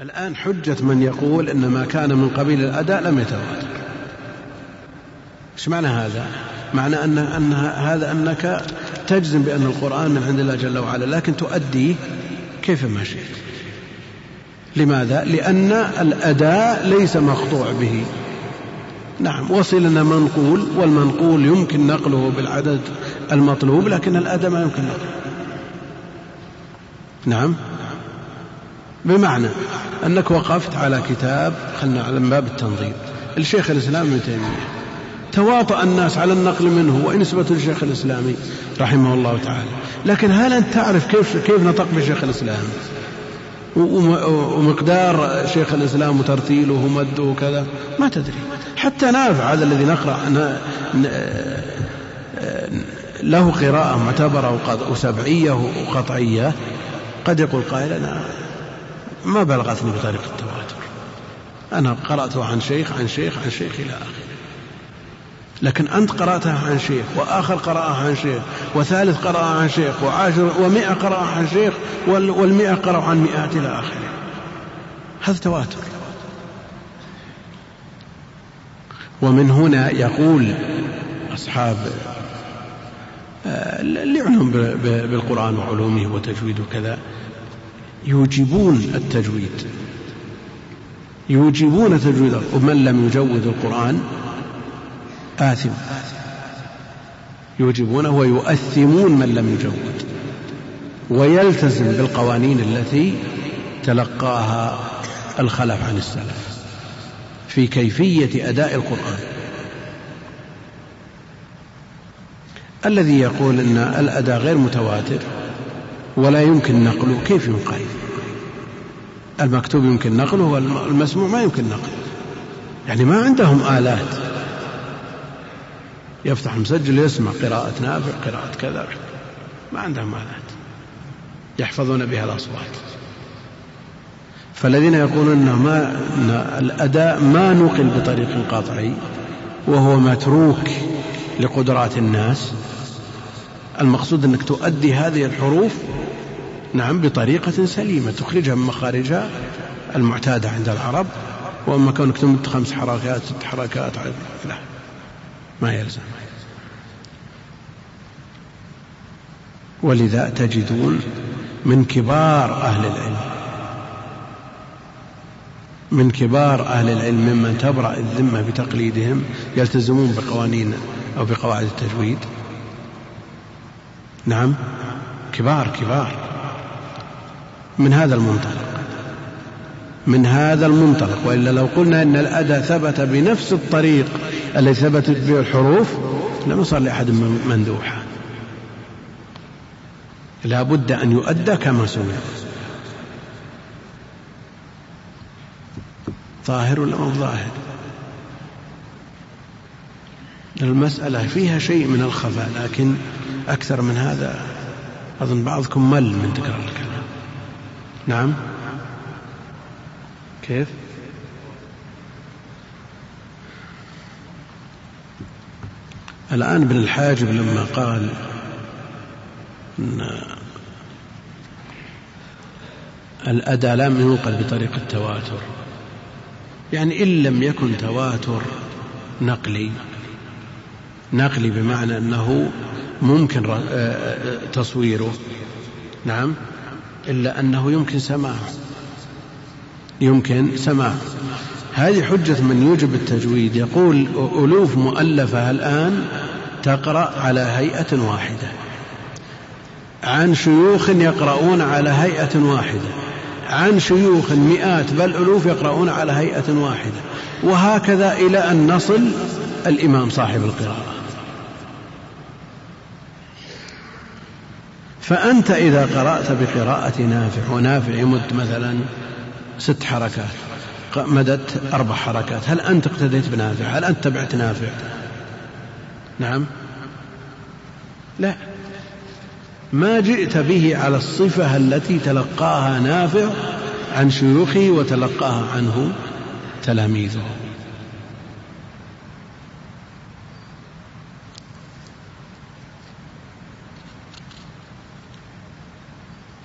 الآن حجة من يقول إن ما كان من قبيل الأداء لم يتواتر. إيش معنى هذا؟ معنى أن أن هذا أنك تجزم بأن القرآن من عند الله جل وعلا لكن تؤديه كيفما شئت. لماذا؟ لأن الأداء ليس مقطوع به. نعم وصل لنا منقول والمنقول يمكن نقله بالعدد المطلوب لكن الأداء ما يمكن نقله. نعم. بمعنى أنك وقفت على كتاب خلنا على باب التنظيم. الشيخ الإسلام ابن تيمية تواطأ الناس على النقل منه ونسبة للشيخ الإسلامي رحمه الله تعالى. لكن هل أنت تعرف كيف كيف نطق بالشيخ الإسلام؟ ومقدار شيخ الإسلام وترتيله ومده وكذا؟ ما تدري. حتى نافع هذا الذي نقرأ له قراءة معتبرة وسبعية وقطعية. قد يقول قائل أنا ما بلغتني بطريقة التواتر. أنا قرأته عن شيخ عن شيخ عن شيخ إلى آخره. لكن أنت قرأتها عن شيخ وآخر قرأها عن شيخ وثالث قرأها عن شيخ وعاشر ومئة قرأها عن شيخ والمئة قرأوا عن مئات إلى آخره. هذا تواتر. ومن هنا يقول أصحاب آه، يعنون بالقرآن وعلومه وتجويده وكذا يوجبون التجويد. يوجبون تجويد ومن لم يجود القرآن آثم. يوجبونه ويؤثمون من لم يجود. ويلتزم بالقوانين التي تلقاها الخلف عن السلف في كيفية أداء القرآن. الذي يقول أن الأداء غير متواتر ولا يمكن نقله كيف ينقل؟ المكتوب يمكن نقله والمسموع ما يمكن نقله يعني ما عندهم آلات. يفتح المسجل يسمع قراءة نافع قراءة كذا. ما عندهم آلات. يحفظون بها الأصوات. فالذين يقولون أنه ما أن الأداء ما نقل بطريق قاطعي وهو متروك لقدرات الناس المقصود أنك تؤدي هذه الحروف نعم بطريقة سليمة تخرجها من مخارجها المعتادة عند العرب وأما كونك تمد خمس حركات ست حركات لا ما يلزم. ولذا تجدون من كبار أهل العلم من كبار أهل العلم ممن تبرأ الذمة بتقليدهم يلتزمون بقوانين أو بقواعد التجويد. نعم كبار كبار. من هذا المنطلق. من هذا المنطلق. وإلا لو قلنا إن الاداء ثبت بنفس الطريق الذي ثبتت به الحروف لما صار لأحد مندوحا لا بد أن يؤدى كما سمع. ظاهر ولا مو ظاهر؟ المسألة فيها شيء من الخفاء لكن أكثر من هذا أظن بعضكم مل من تكرار الكلام. نعم. كيف؟ الآن ابن الحاجب لما قال أن الأداء لم ينقل بطريق التواتر يعني إن لم يكن تواتر نقلي. نقلي بمعنى أنه ممكن آه، آه، تصويره. نعم. إلا أنه يمكن سماعه يمكن سماعه هذه حجة من يوجب التجويد. يقول ألوف مؤلفة الآن تقرأ على هيئة واحدة. عن شيوخ يقرؤون على هيئة واحدة. عن شيوخ مئات بل ألوف يقرؤون على هيئة واحدة. وهكذا إلى أن نصل الإمام صاحب القراءة. فأنت إذا قرأت بقراءة نافع ونافع يمد مثلا ست حركات مددت أربع حركات هل أنت اقتديت بنافع؟ هل أنت تبعت نافع؟ نعم. لا. ما جئت به على الصفة التي تلقاها نافع عن شيوخه وتلقاها عنه تلاميذه.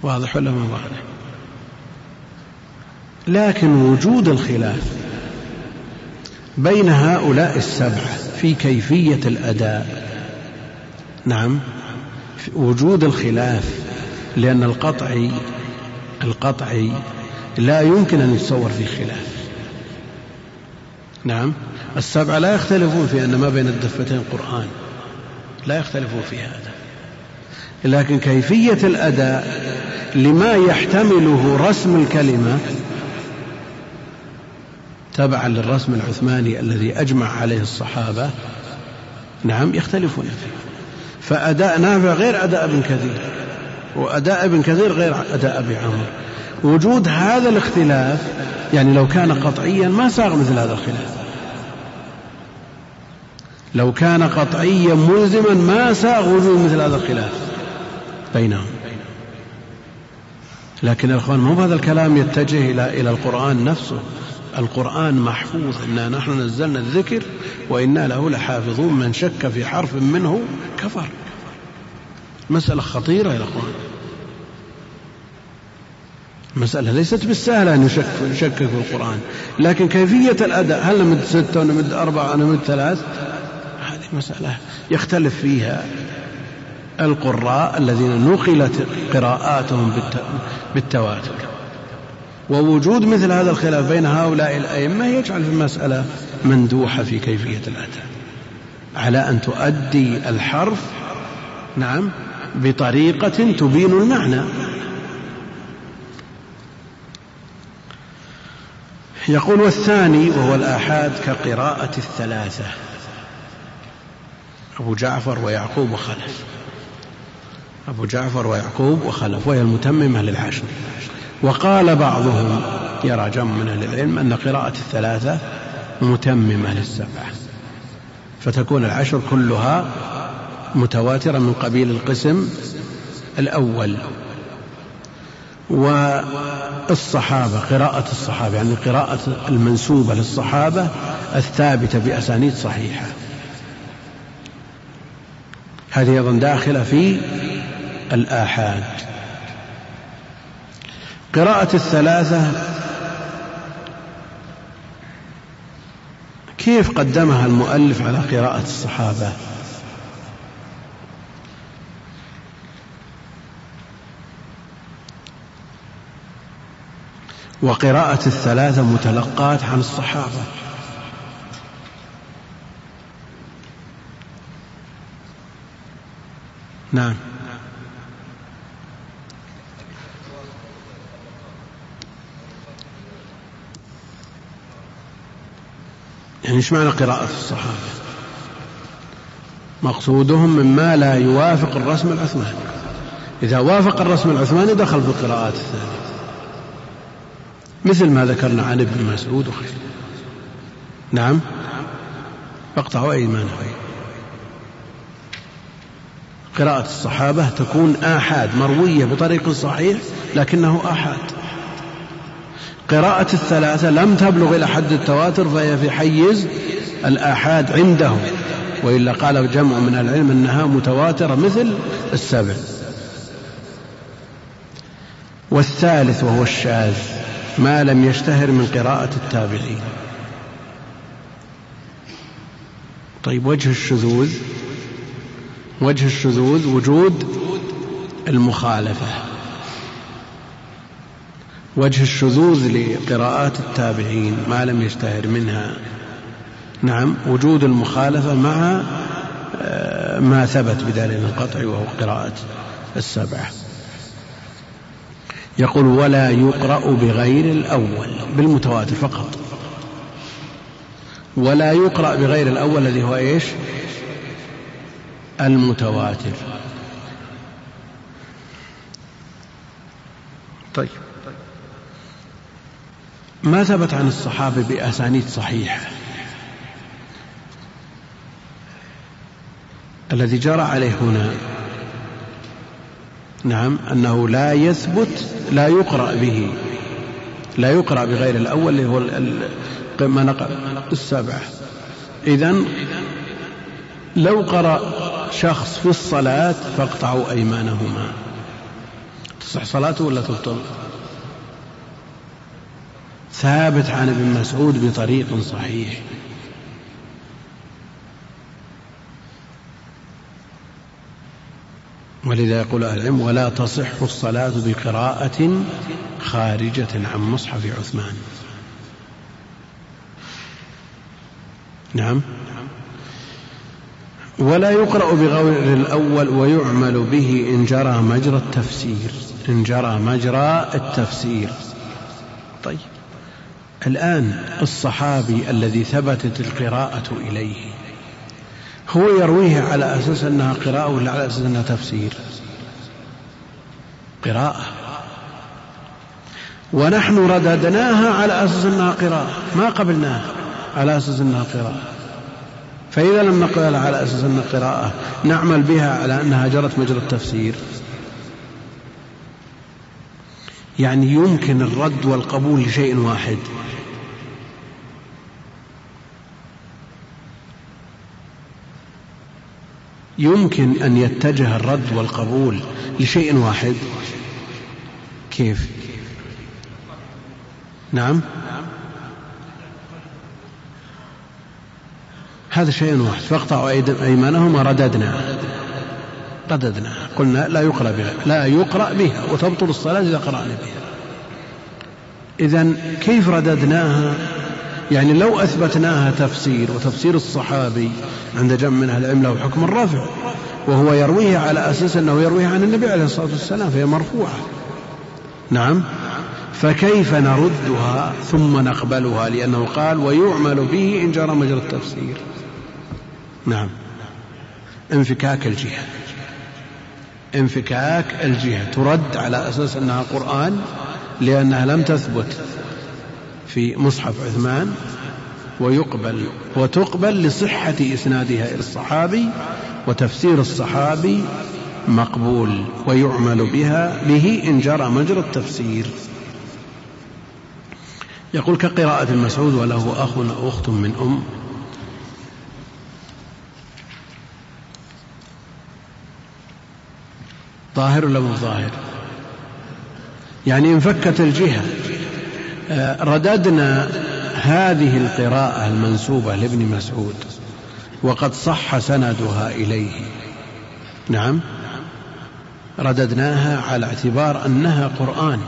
واضح ولا ما واضح؟ لكن وجود الخلاف بين هؤلاء السبعة في كيفية الأداء نعم وجود الخلاف لأن القطعي القطعي لا يمكن أن يتصور فيه خلاف. نعم السبعة لا يختلفون في أن ما بين الدفتين قرآن لا يختلفون في هذا. لكن كيفية الأداء لما يحتمله رسم الكلمة تبعا للرسم العثماني الذي أجمع عليه الصحابة نعم يختلفون فيه. فأداء نافع غير أداء ابن كثير وأداء ابن كثير غير أداء أبي عمرو. وجود هذا الاختلاف يعني لو كان قطعيا ما ساغ مثل هذا الخلاف. لو كان قطعيا ملزما ما ساغ وجود مثل هذا الخلاف. بينهم. لكن يا اخوان مو هذا الكلام يتجه إلى إلى القرآن نفسه. القرآن محفوظ انا نحن نزلنا الذكر وإنا له لحافظون. من شك في حرف منه كفر. مسألة خطيرة يا أخوان. المسألة ليست بالسهلة أن يشكك في القرآن. لكن كيفية الأداء؟ هل نمد ستة ونمد أربعة ونمد ثلاث؟ هذه مسألة يختلف فيها. القراء الذين نقلت قراءاتهم بالتواتر. ووجود مثل هذا الخلاف بين هؤلاء الأئمة يجعل في المسألة مندوحة في كيفية الأداء. على أن تؤدي الحرف نعم بطريقة تبين المعنى. يقول والثاني وهو الآحاد كقراءة الثلاثة. أبو جعفر ويعقوب وخلف أبو جعفر ويعقوب وخلف وهي المتممة للعشر وقال بعضهم يرى جمع من أهل العلم أن قراءة الثلاثة متممة للسبعة فتكون العشر كلها متواترة من قبيل القسم الأول. والصحابة قراءة الصحابة يعني قراءة المنسوبة للصحابة الثابتة بأسانيد صحيحة. هذه أيضا داخلة في الآحاد. قراءة الثلاثة كيف قدمها المؤلف على قراءة الصحابة؟ وقراءة الثلاثة متلقات عن الصحابة. نعم. يعني إيش معنى قراءة الصحابة؟ مقصودهم مما لا يوافق الرسم العثماني. إذا وافق الرسم العثماني دخل في القراءات الثانية. مثل ما ذكرنا عن ابن مسعود وخير نعم؟ فاقطعوا أيمانهم قراءة الصحابة تكون آحاد مروية بطريق صحيح لكنه آحاد. قراءة الثلاثة لم تبلغ إلى حد التواتر فهي في حيز الآحاد عندهم. وإلا قال جمع من العلم أنها متواترة مثل السبع. والثالث وهو الشاذ ما لم يشتهر من قراءة التابعين. طيب وجه الشذوذ وجه الشذوذ وجود المخالفة. وجه الشذوذ لقراءات التابعين ما لم يشتهر منها. نعم وجود المخالفة مع آه، ما ثبت بدليل القطع وهو قراءة السبعة. يقول ولا يقرأ بغير الأول بالمتواتر فقط. ولا يقرأ بغير الأول الذي هو إيش؟ المتواتر. طيب. ما ثبت عن الصحابة بأسانيد صحيحة الذي جرى عليه هنا. نعم أنه لا يثبت لا يقرأ به لا يقرأ بغير الأول اللي هو ما نقل السبعة إذا لو قرأ شخص في الصلاة فاقطعوا أيمانهما. تصح صلاته ولا تبطل؟ ثابت عن ابن مسعود بطريق صحيح. ولذا يقول أهل العلم ولا تصح الصلاة بقراءة خارجة عن مصحف عثمان. نعم. ولا يقرأ بغير الأول ويعمل به إن جرى مجرى التفسير. إن جرى مجرى التفسير. طيب. الآن الصحابي الذي ثبتت القراءة إليه. هو يرويه على أساس أنها قراءة ولا على أساس أنها تفسير؟ قراءة. ونحن رددناها على أساس أنها قراءة. ما قبلناها على أساس أنها قراءة. فإذا لم نقبل على أساس أنها قراءة نعمل بها على أنها جرت مجرى التفسير. يعني يمكن الرد والقبول لشيء واحد. يمكن أن يتجه الرد والقبول لشيء واحد. كيف؟ نعم. هذا شيء واحد. فاقطعوا أيمانهم ورددنا. رددنا. قلنا لا يقرأ بها. لا يقرأ بها. وتبطل الصلاة إذا قرأنا بها. إذا كيف رددناها؟ يعني لو أثبتناها تفسير وتفسير الصحابي عند جمع من أهل العلم له حكم الرفع وهو يرويه على أساس أنه يرويه عن النبي عليه الصلاة والسلام فهي مرفوعة. نعم. فكيف نردها ثم نقبلها؟ لأنه قال ويعمل به إن جرى مجرى التفسير. نعم. انفكاك الجهة. انفكاك الجهة. ترد على أساس أنها قرآن لأنها لم تثبت في مصحف عثمان ويقبل وتقبل لصحة إسنادها إلى الصحابي وتفسير الصحابي مقبول ويعمل بها به إن جرى مجرى التفسير. يقول كقراءة المسعود وله أخ أو أخت من أم. ظاهر ولا مو ظاهر؟ يعني انفكت الجهة. آه، رددنا هذه القراءة المنسوبة لابن مسعود وقد صح سندها إليه. نعم. رددناها على اعتبار أنها قرآن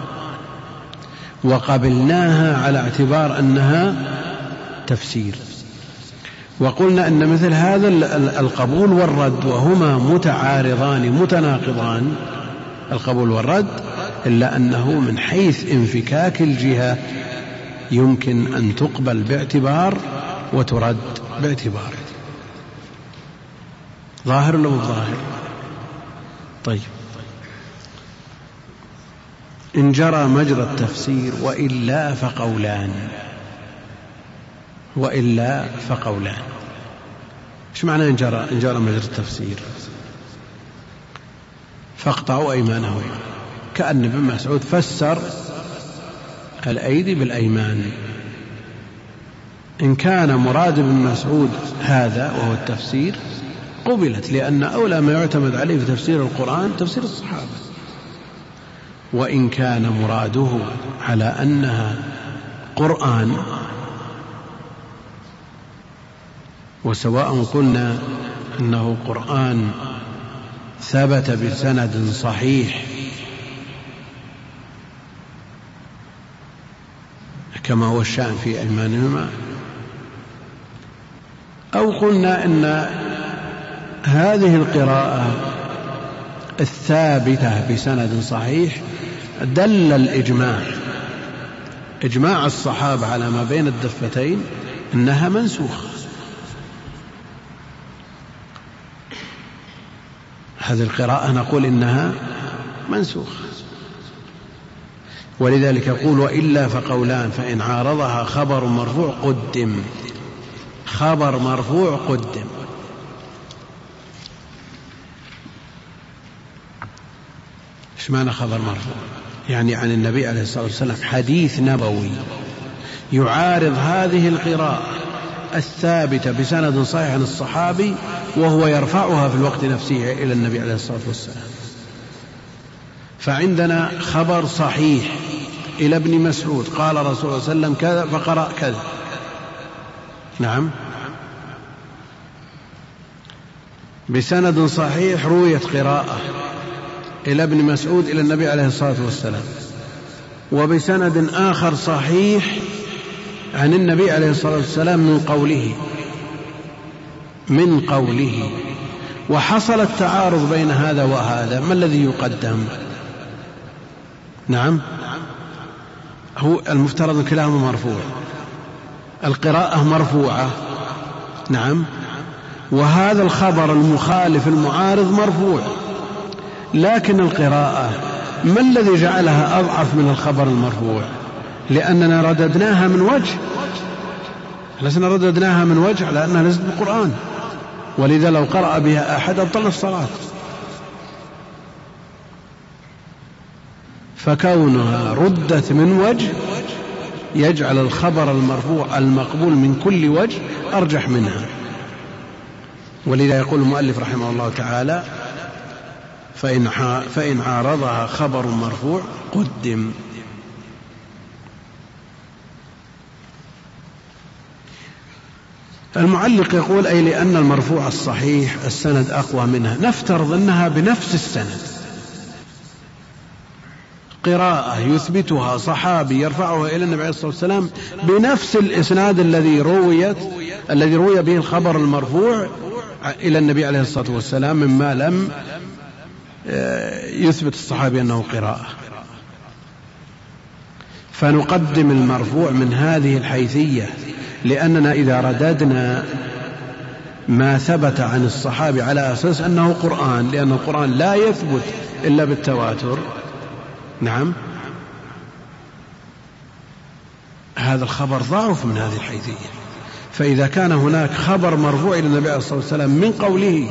وقبلناها على اعتبار أنها تفسير. وقلنا أن مثل هذا القبول والرد وهما متعارضان متناقضان. القبول والرد إلا أنه من حيث انفكاك الجهة يمكن أن تقبل باعتبار وترد باعتبار. ظاهر مو ظاهر طيب. إن جرى مجرى التفسير وإلا فقولان. وإلا فقولان. إيش معنى إن جرى إن جرى مجرى التفسير؟ فاقطعوا أيمانهم. كأن ابن مسعود فسر الأيدي بالأيمان. إن كان مراد ابن مسعود هذا وهو التفسير قبلت لأن أولى ما يعتمد عليه في تفسير القرآن تفسير الصحابة. وإن كان مراده على أنها قرآن وسواء قلنا أنه قرآن ثبت بسند صحيح كما هو الشأن في أيمانهما. أو قلنا إن هذه القراءة الثابتة بسند صحيح دل الإجماع إجماع الصحابة على ما بين الدفتين إنها منسوخة. هذه القراءة نقول إنها منسوخة. ولذلك يقول وإلا فقولان فإن عارضها خبر مرفوع قدم. خبر مرفوع قدم. إيش معنى خبر مرفوع؟ يعني عن النبي عليه الصلاة والسلام حديث نبوي. يعارض هذه القراءة الثابتة بسند صحيح عن الصحابي وهو يرفعها في الوقت نفسه إلى النبي عليه الصلاة والسلام. فعندنا خبر صحيح. إلى ابن مسعود قال رسول الله صلى الله عليه وسلم كذا فقرأ كذا. نعم. بسند صحيح رويت قراءة إلى ابن مسعود إلى النبي عليه الصلاة والسلام. وبسند آخر صحيح عن النبي عليه الصلاة والسلام من قوله من قوله وحصل التعارض بين هذا وهذا ما الذي يقدم؟ نعم. هو المفترض كلاهما مرفوع. القراءة مرفوعة. نعم. وهذا الخبر المخالف المعارض مرفوع. لكن القراءة ما الذي جعلها أضعف من الخبر المرفوع؟ لأننا رددناها من وجه. لسنا رددناها من وجه على أنها ليست بالقرآن ولذا لو قرأ بها أحد أبطل الصلاة. فكونها ردت من وجه يجعل الخبر المرفوع المقبول من كل وجه أرجح منها. ولذا يقول المؤلف رحمه الله تعالى فإن, فإن عارضها خبر مرفوع قدم. المعلق يقول أي لأن المرفوع الصحيح السند أقوى منها. نفترض أنها بنفس السند. قراءة يثبتها صحابي يرفعها إلى النبي عليه الصلاة والسلام بنفس الإسناد الذي رويت الذي روي به الخبر المرفوع إلى النبي عليه الصلاة والسلام مما لم آه، يثبت الصحابي أنه قراءة. فنقدم المرفوع من هذه الحيثية لأننا إذا رددنا ما ثبت عن الصحابي على أساس أنه قرآن لأن القرآن لا يثبت إلا بالتواتر. نعم. هذا الخبر ضعف من هذه الحيثية. فإذا كان هناك خبر مرفوع إلى النبي عليه الصلاة والسلام من قوله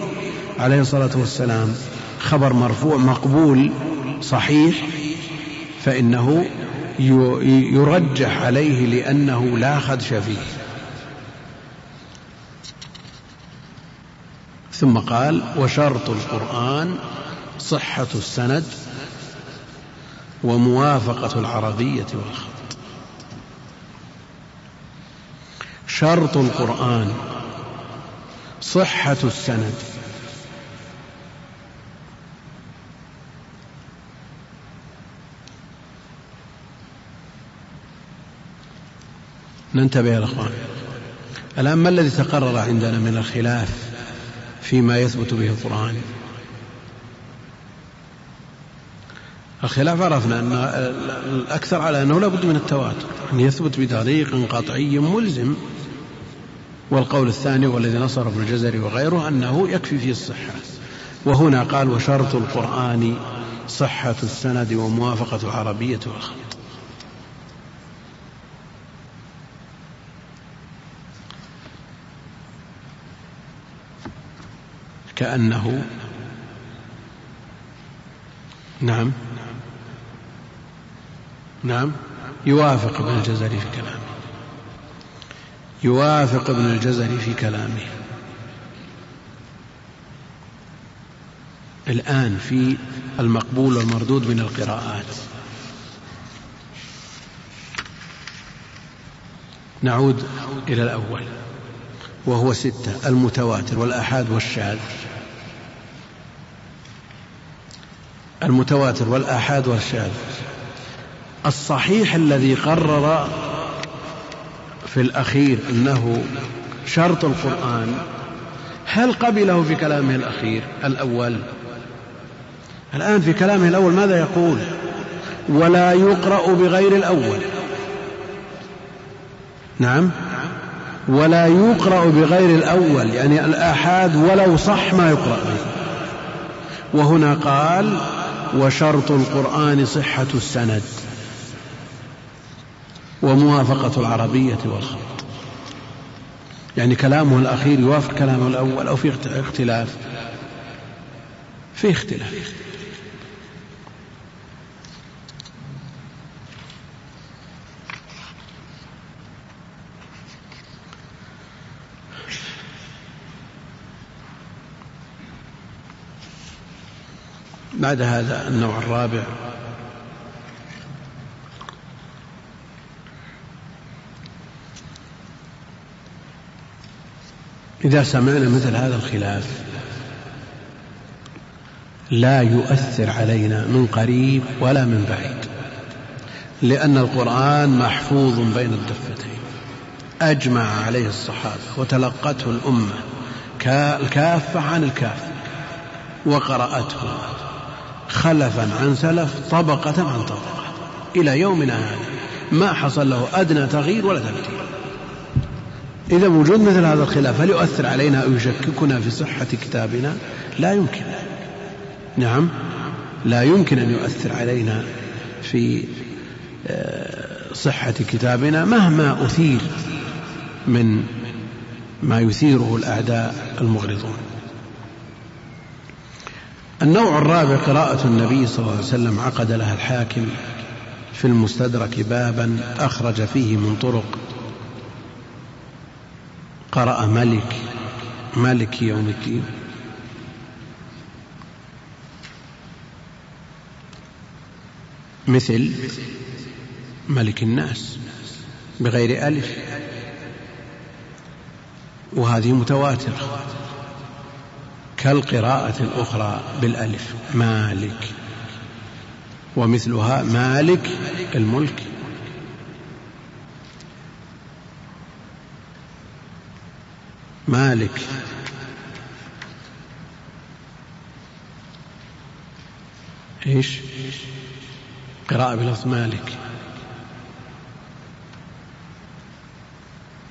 عليه الصلاة والسلام خبر مرفوع مقبول صحيح فإنه يرجح عليه لأنه لا خدش فيه. ثم قال وشرط القرآن صحة السند وموافقة العربية والخط. شرط القرآن صحة السند. ننتبه يا إخوان. الآن ما الذي تقرر عندنا من الخلاف فيما يثبت به القرآن؟ الخلاف عرفنا أن الأكثر على أنه لابد من التواتر أن يثبت بطريق قطعي ملزم. والقول الثاني والذي نصر ابن الجزري وغيره أنه يكفي فيه الصحة. وهنا قال وشرط القرآن صحة السند وموافقة العربية والخط كأنه نعم. نعم. يوافق ابن الجزري في كلامه. يوافق ابن الجزري في كلامه. الآن في المقبول والمردود من القراءات. نعود إلى الأول وهو ستة المتواتر والآحاد والشاذ. المتواتر والآحاد والشاذ. الصحيح الذي قرر في الأخير أنه شرط القرآن هل قبله في كلامه الأخير الأول؟ الآن في كلامه الأول ماذا يقول؟ ولا يقرأ بغير الأول. نعم؟ ولا يقرأ بغير الأول يعني الآحاد ولو صح ما يقرأ به. وهنا قال وشرط القرآن صحة السند. وموافقة العربية والخط يعني كلامه الأخير يوافق كلامه الأول أو في اختلاف. في اختلاف. بعد هذا النوع الرابع إذا سمعنا مثل هذا الخلاف لا يؤثر علينا من قريب ولا من بعيد لأن القرآن محفوظ بين الدفتين. أجمع عليه الصحابة وتلقته الأمة الكافة عن الكافة وقرأته خلفا عن سلف طبقة عن طبقة. إلى يومنا هذا ما حصل له أدنى تغيير ولا تبديل. إذا وجود مثل هذا الخلاف هل يؤثر علينا أو يشككنا في صحة كتابنا؟ لا يمكن. نعم. لا يمكن أن يؤثر علينا في آه، صحة كتابنا مهما أثير من ما يثيره الأعداء المغرضون. النوع الرابع قراءة النبي صلى الله عليه وسلم عقد لها الحاكم في المستدرك بابا أخرج فيه من طرق قرأ ملك مالك يوم الدين. مثل ملك الناس بغير ألف. وهذه متواترة. كالقراءة الأخرى بالألف مالك. ومثلها مالك الملك. مالك. إيش؟ قراءة بلفظ مالك.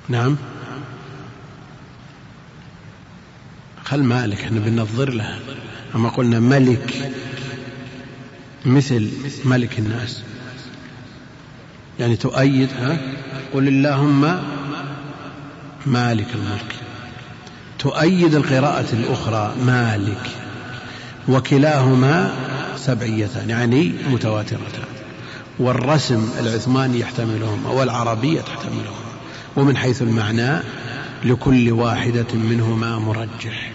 نعم. خل مالك إحنا بننظر لها أما قلنا ملك. مثل ملك الناس. يعني تؤيد ها؟ قل اللهم مالك الملك. تؤيد القراءة الأخرى مالك. وكلاهما سبعيتان يعني متواترتان. والرسم العثماني يحتملهما والعربية تحتملهما. ومن حيث المعنى لكل واحدة منهما مرجح.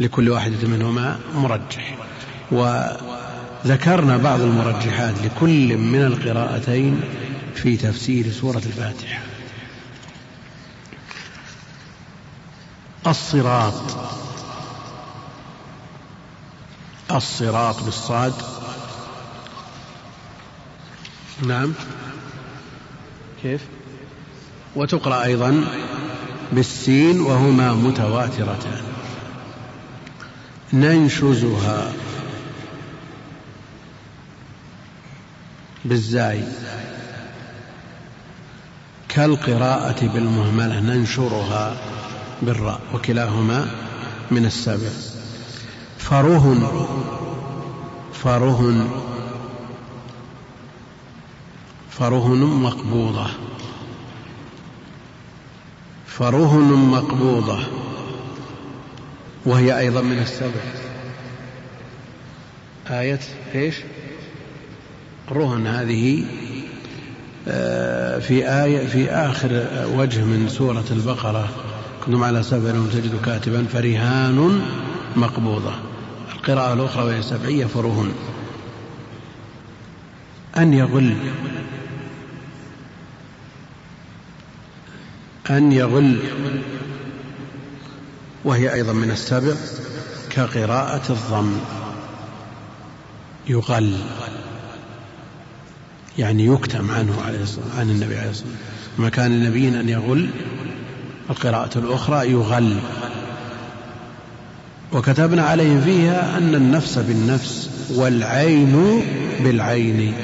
لكل واحدة منهما مرجح. وذكرنا بعض المرجحات لكل من القراءتين في تفسير سورة الفاتحة. الصراط. الصراط بالصاد. نعم. كيف؟ وتقرأ أيضا بالسين وهما متواترتان. ننشزها بالزاي. كالقراءة بالمهملة ننشرها. بالراء وكلاهما من السبع فرهن فرهن فرهن مقبوضة. فرهن مقبوضة. وهي أيضا من السبع آية إيش؟ رهن هذه آه، في آية في آخر وجه من سورة البقرة. كنتم على سفر تجد كاتبا فرهان مقبوضة. القراءة الأخرى وهي سبعية فرهن أن يغل. أن يغل. وهي أيضا من السبع كقراءة الضم. يغل. يعني يكتم عنه عليه الصلاة عن النبي عليه الصلاة والسلام. ما كان النبي أن يغل القراءة الأخرى يغل. وكتبنا عليهم فيها أن النفس بالنفس والعين بالعين.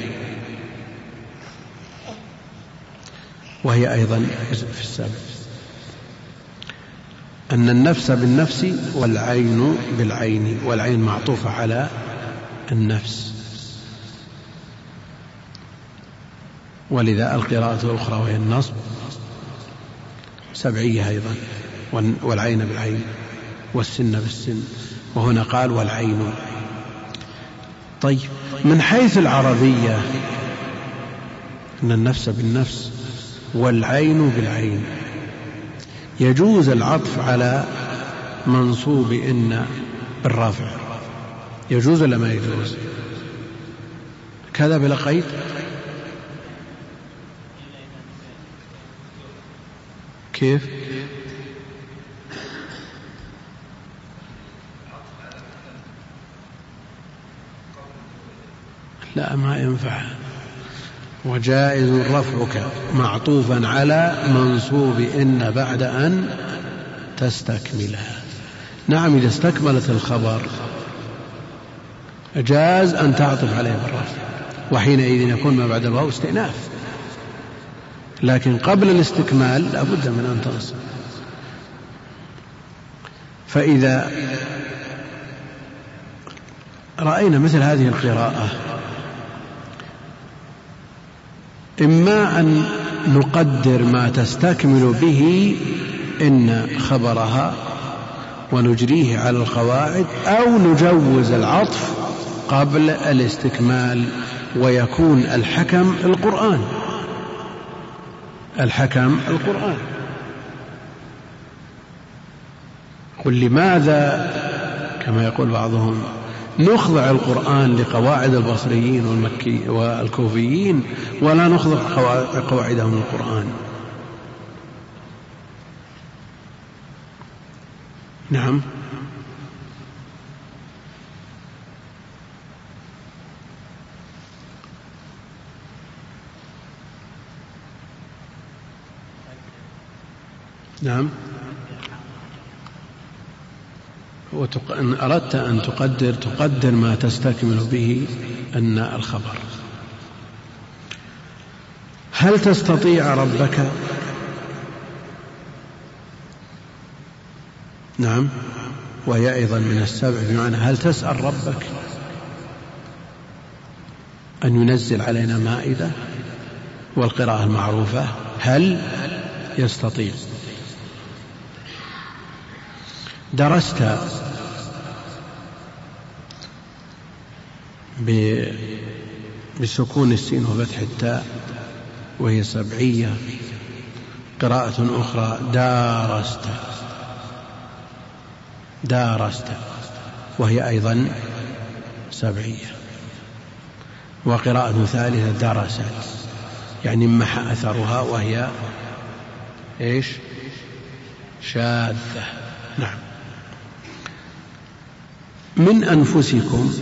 وهي أيضا في السابق. أن النفس بالنفس والعين بالعين. والعين معطوفة على النفس. ولذا القراءة الأخرى وهي النصب. سبعية أيضا والعين بالعين والسن بالسن. وهنا قال والعين. طيب من حيث العربية أن النفس بالنفس والعين بالعين. يجوز العطف على منصوب إن بالرفع. يجوز ولا ما يجوز؟ كذا بلا قيد؟ كيف؟ لا ما ينفع. وجائز رفعك معطوفا على منصوب إن بعد أن تستكملها نعم إذا استكملت الخبر جاز أن تعطف عليه بالرفع وحينئذ يكون ما بعد الواو استئناف. لكن قبل الاستكمال لا بد من أن تنصب فإذا رأينا مثل هذه القراءة إما أن نقدر ما تستكمل به إن خبرها ونجريه على القواعد أو نجوز العطف قبل الاستكمال ويكون الحكم القرآن. الحكم القرآن. قل لماذا كما يقول بعضهم نخضع القرآن لقواعد البصريين والمكي والكوفيين ولا نخضع قواعدهم للقرآن. نعم. نعم. إن أردت أن تقدر تقدر ما تستكمل به أن الخبر. هل تستطيع ربك؟ نعم. وهي أيضا من السبع بمعنى هل تسأل ربك أن ينزل علينا مائدة والقراءة المعروفة؟ هل يستطيع؟ درست بسكون السين وفتح التاء وهي سبعية. قراءة أخرى دارست. دارست. وهي أيضا سبعية. وقراءة ثالثة درست. يعني محى أثرها وهي إيش؟ شاذة نعم من أنفسكم.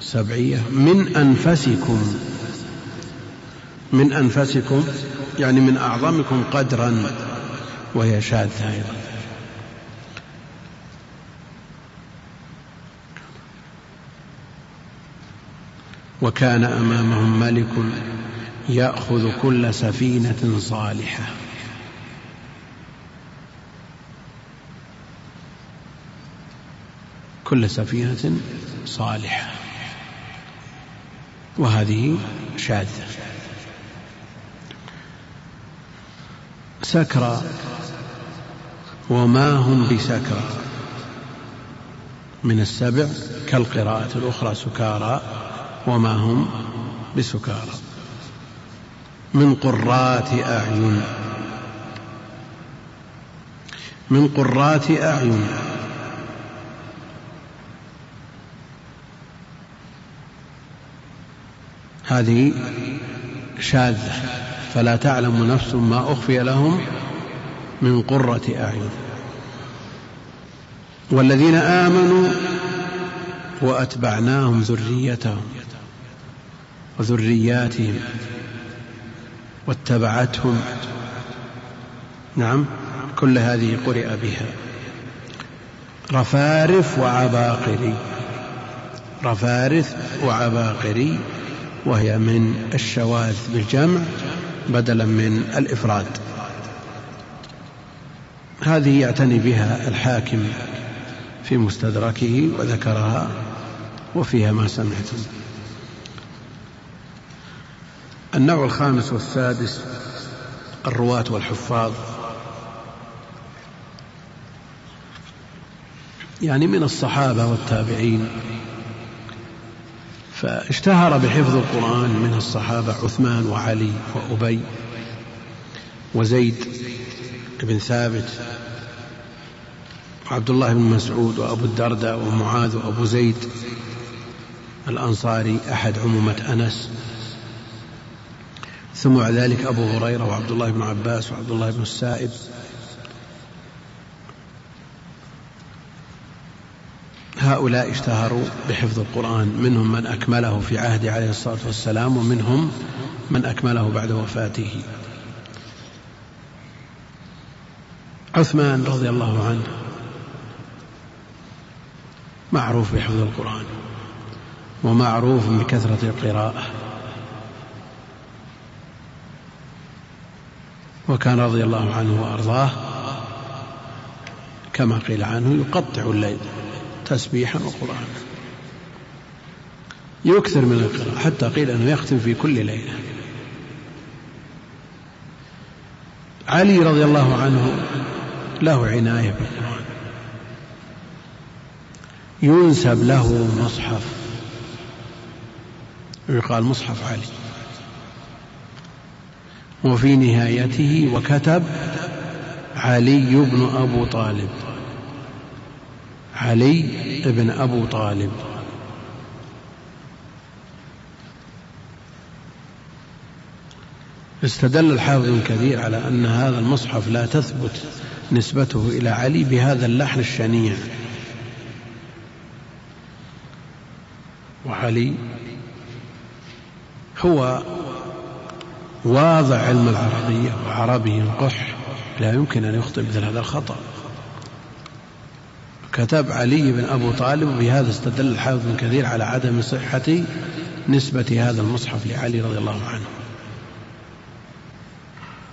سبعية. من أنفسكم. من أنفسكم يعني من أعظمكم قدرا وهي شاذة أيضا. وكان أمامهم ملك يأخذ كل سفينة صالحة. كل سفينة صالحة. وهذه شاذة. سكرى وما هم بسكرى من السبع كالقراءة الأخرى سكارى. وما هم بسكارى. من قرات أعين. من قرات أعين. هذه شاذة. فلا تعلم نفس ما أخفي لهم من قرة أعين. والذين آمنوا وأتبعناهم ذريتهم وذرياتهم واتبعتهم. نعم كل هذه قرئ بها. رفارف وعباقري. رفارف وعباقري. وهي من الشواذ بالجمع بدلا من الإفراد. هذه يعتني بها الحاكم في مستدركه وذكرها وفيها ما سمعتم. النوع الخامس والسادس الرواة والحفاظ. يعني من الصحابة والتابعين. فاشتهر بحفظ القرآن من الصحابة عثمان وعلي وأبي وزيد بن ثابت وعبد الله بن مسعود وأبو الدرداء ومعاذ وأبو زيد الأنصاري أحد عمومة أنس. ثم بعد ذلك أبو هريرة وعبد الله بن عباس وعبد الله بن السائب هؤلاء اشتهروا بحفظ القرآن منهم من أكمله في عهده عليه الصلاة والسلام ومنهم من أكمله بعد وفاته. عثمان رضي الله عنه معروف بحفظ القرآن ومعروف بكثرة القراءة. وكان رضي الله عنه وأرضاه كما قيل عنه يقطع الليل. تسبيحا وقرآنا. يكثر من القراءة حتى قيل أنه يختم في كل ليلة. علي رضي الله عنه له عناية بالقرآن. ينسب له مصحف. يقال مصحف علي. وفي نهايته وكتب علي بن أبو طالب. علي بن أبو طالب. استدل الحافظ ابن كثير على أن هذا المصحف لا تثبت نسبته إلى علي بهذا اللحن الشنيع. وعلي هو واضع علم العربية وعربي قح لا يمكن أن يخطئ مثل هذا الخطأ. كتب علي بن أبو طالب وبهذا استدل الحافظ بن كثير على عدم صحة نسبة هذا المصحف لعلي رضي الله عنه.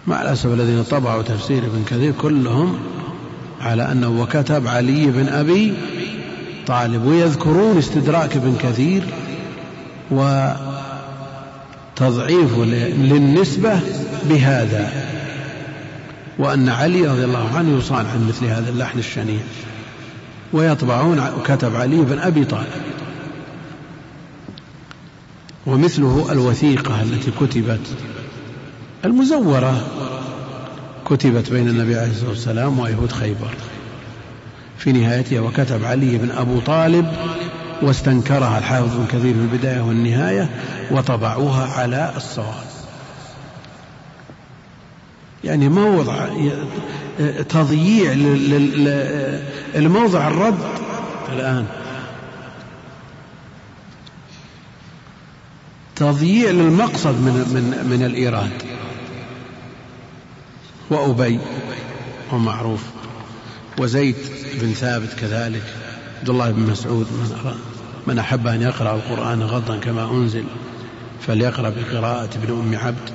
مع الأسف الذين طبعوا تفسير ابن كثير كلهم على أنه وكتب علي بن أبي طالب ويذكرون استدراك ابن كثير وتضعيف للنسبة بهذا وأن علي رضي الله عنه يصان عن مثل هذا اللحن الشنيع. ويطبعون كتب علي بن أبي طالب. ومثله الوثيقة التي كتبت المزورة كتبت بين النبي عليه الصلاة والسلام ويهود خيبر. في نهايتها وكتب علي بن أبو طالب واستنكرها الحافظ بن كثير في البداية والنهاية وطبعوها على الصواب. يعني موضع تضييع الموضع الرد. الآن. تضييع للمقصد من من من الإيراد. وأبي ومعروف وزيد بن ثابت كذلك عبد الله بن مسعود من, من أحب أن يقرأ القرآن غضا كما أنزل فليقرأ بقراءة ابن أم عبد.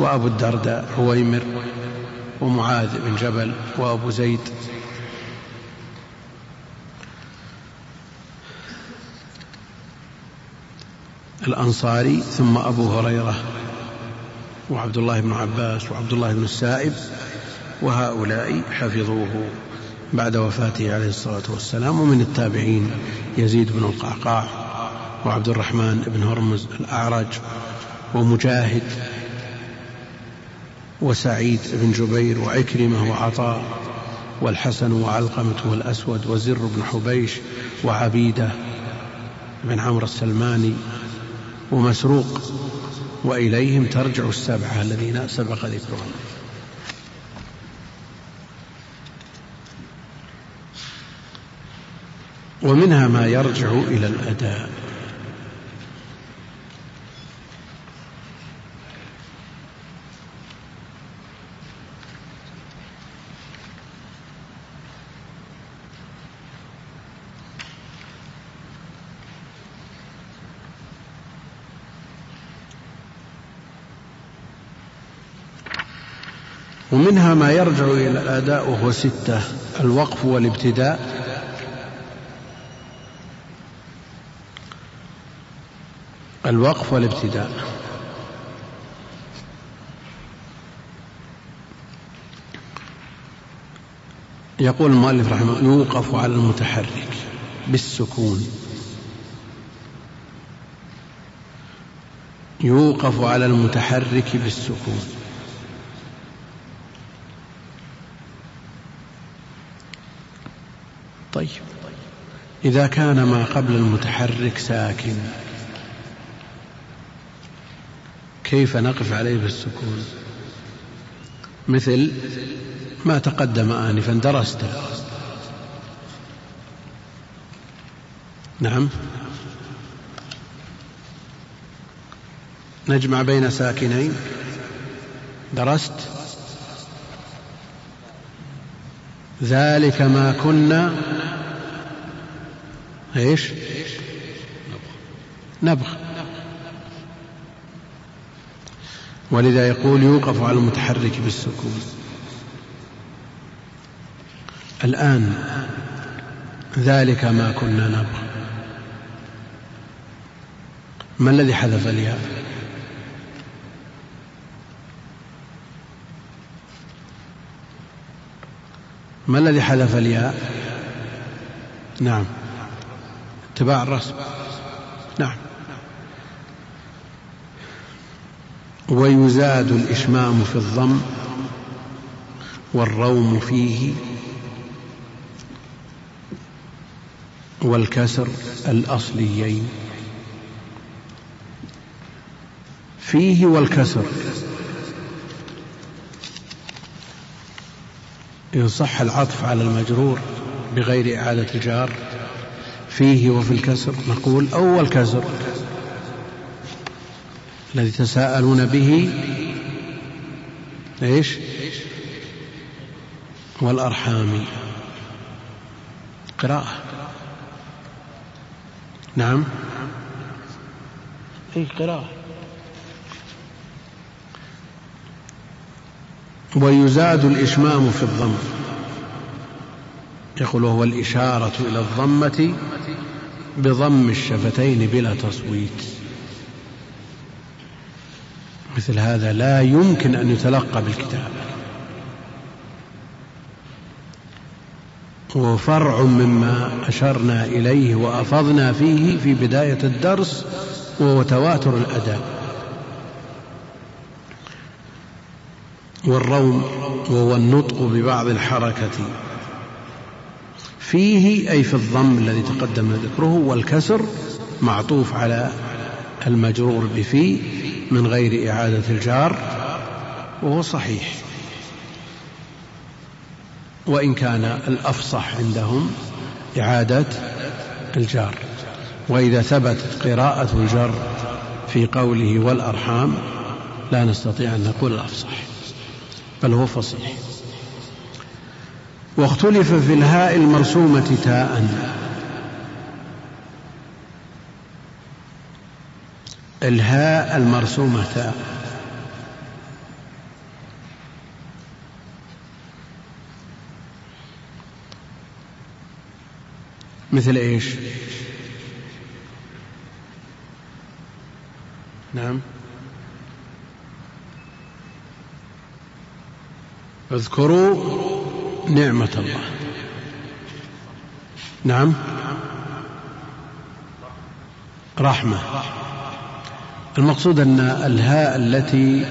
وأبو الدرداء عويمر ومعاذ بن جبل وأبو زيد. الأنصاري ثم أبو هريرة وعبد الله بن عباس وعبد الله بن السائب وهؤلاء حفظوه بعد وفاته عليه الصلاة والسلام ومن التابعين يزيد بن القعقاع وعبد الرحمن بن هرمز الأعرج ومجاهد وسعيد بن جبير وعكرمة وعطاء والحسن وعلقمة والأسود وزر بن حبيش وعبيدة بن عمرو السلماني ومسروق وإليهم ترجع السبعة الذين سبق ذكرهم ومنها ما يرجع إلى الأداء. ومنها ما يرجع إلى الأداء وهو ستة الوقف والابتداء. الوقف والابتداء. يقول المؤلف رحمه الله يوقف على المتحرك بالسكون. يوقف على المتحرك بالسكون. طيب. إذا كان ما قبل المتحرك ساكن كيف نقف عليه بالسكون؟ مثل ما تقدم آنفا درسته نعم. نجمع بين ساكنين. درست. ذلك ما كنا إيش؟ نبغ. ولذا يقول يوقف على المتحرك بالسكون. الآن ذلك ما كنا نبغ. ما الذي حذف الياء؟ ما الذي حذف الياء؟ نعم. اتباع الرسم. نعم. ويزاد الإشمام في الضم والروم فيه والكسر الأصليين. فيه والكسر. إن صح العطف على المجرور بغير إعادة الجار فيه وفي الكسر. نقول أول كسر الذي تساءلون به إيش؟ والأرحام. قراءة. نعم. أي قراءة. ويزاد الإشمام في الضم. يقول وهو الإشارة إلى الضمة بضم الشفتين بلا تصويت. مثل هذا لا يمكن أن يتلقى بالكتاب. وفرع مما أشرنا إليه وأفضنا فيه في بداية الدرس وهو تواتر الأداء. والروم وهو النطق ببعض الحركة. فيه أي في الضم الذي تقدم ذكره والكسر معطوف على المجرور بفي من غير إعادة الجار وهو صحيح. وإن كان الأفصح عندهم إعادة الجار. وإذا ثبتت قراءة الجر في قوله والأرحام لا نستطيع أن نقول الأفصح. بل هو فصيح. واختلف في الهاء المرسومة تاء. الهاء المرسومة تاء. مثل إيش؟ نعم. اذكروا نعمة الله. نعم. رحمة. المقصود أن الهاء التي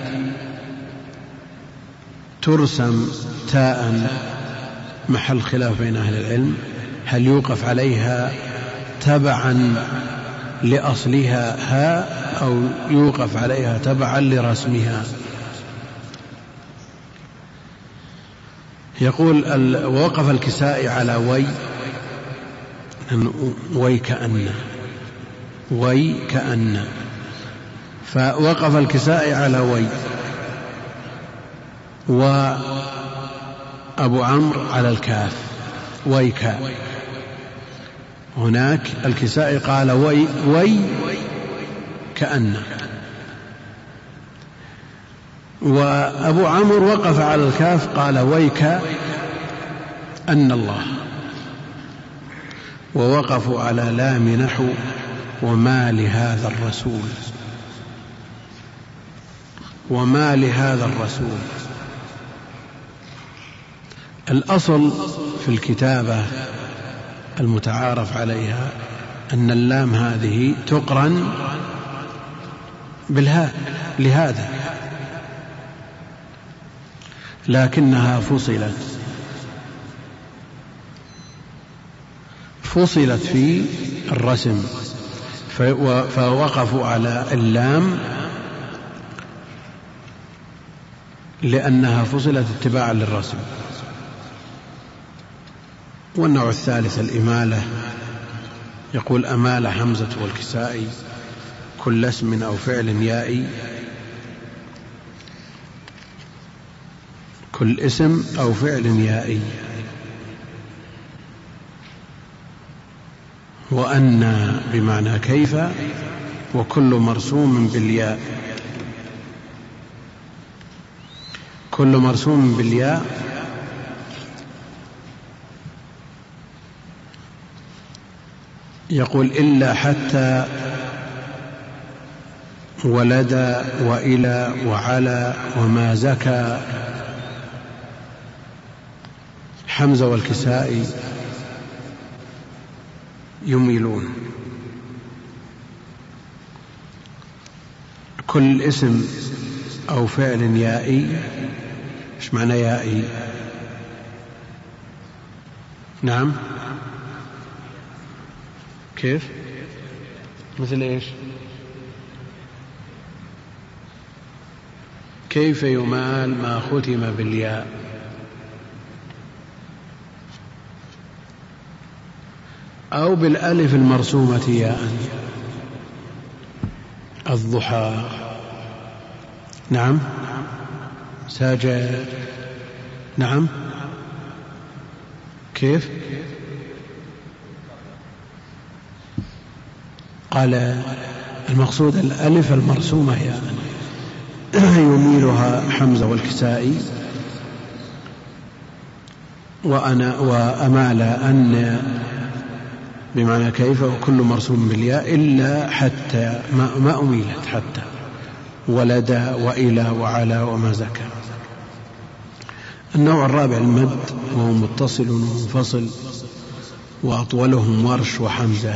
ترسم تاء محل خلاف بين أهل العلم هل يوقف عليها تبعا لأصلها هاء أو يوقف عليها تبعا لرسمها؟ يقول وقف الكسائي على وي وي كأن وي كأن فوقف الكسائي على وي. وأبو عمرو على الكاف ويك أن الكسائي قال وي وي كأن. وأبو عمرو وقف على الكاف قال ويك أن الله. ووقفوا على لام نحو وما لهذا الرسول. وما لهذا الرسول. الأصل في الكتابة المتعارف عليها أن اللام هذه تقرن بالهاء لهذا. لكنها فصلت. فصلت في الرسم. فوقفوا على اللام لأنها فصلت اتباعا للرسم. والنوع الثالث الإمالة. يقول أمال حمزة والكسائي كل اسم أو فعل يائي كل اسم أو فعل يائي وأن بمعنى كيف وكل مرسوم بالياء. كل مرسوم بالياء. يقول إلا حتى ولد وإلى وعلى وما زكى. حمزة والكسائي يميلون. كل اسم أو فعل يائي إيش معنى يائي؟ نعم. كيف؟ مثل إيش؟ كيف يمال ما ختم بالياء؟ أو بالألف المرسومة ياء. الضحى. نعم. ساجد نعم. كيف؟ قال المقصود الألف المرسومة ياء. يميلها حمزة والكسائي. وأنا وأمال أن بمعنى كيف وكل مرسوم بالياء إلا حتى ما, ما أميلت حتى ولدى وإلى وعلى وما زكى. النوع الرابع المد وهو متصل ومنفصل وأطولهم ورش وحمزة.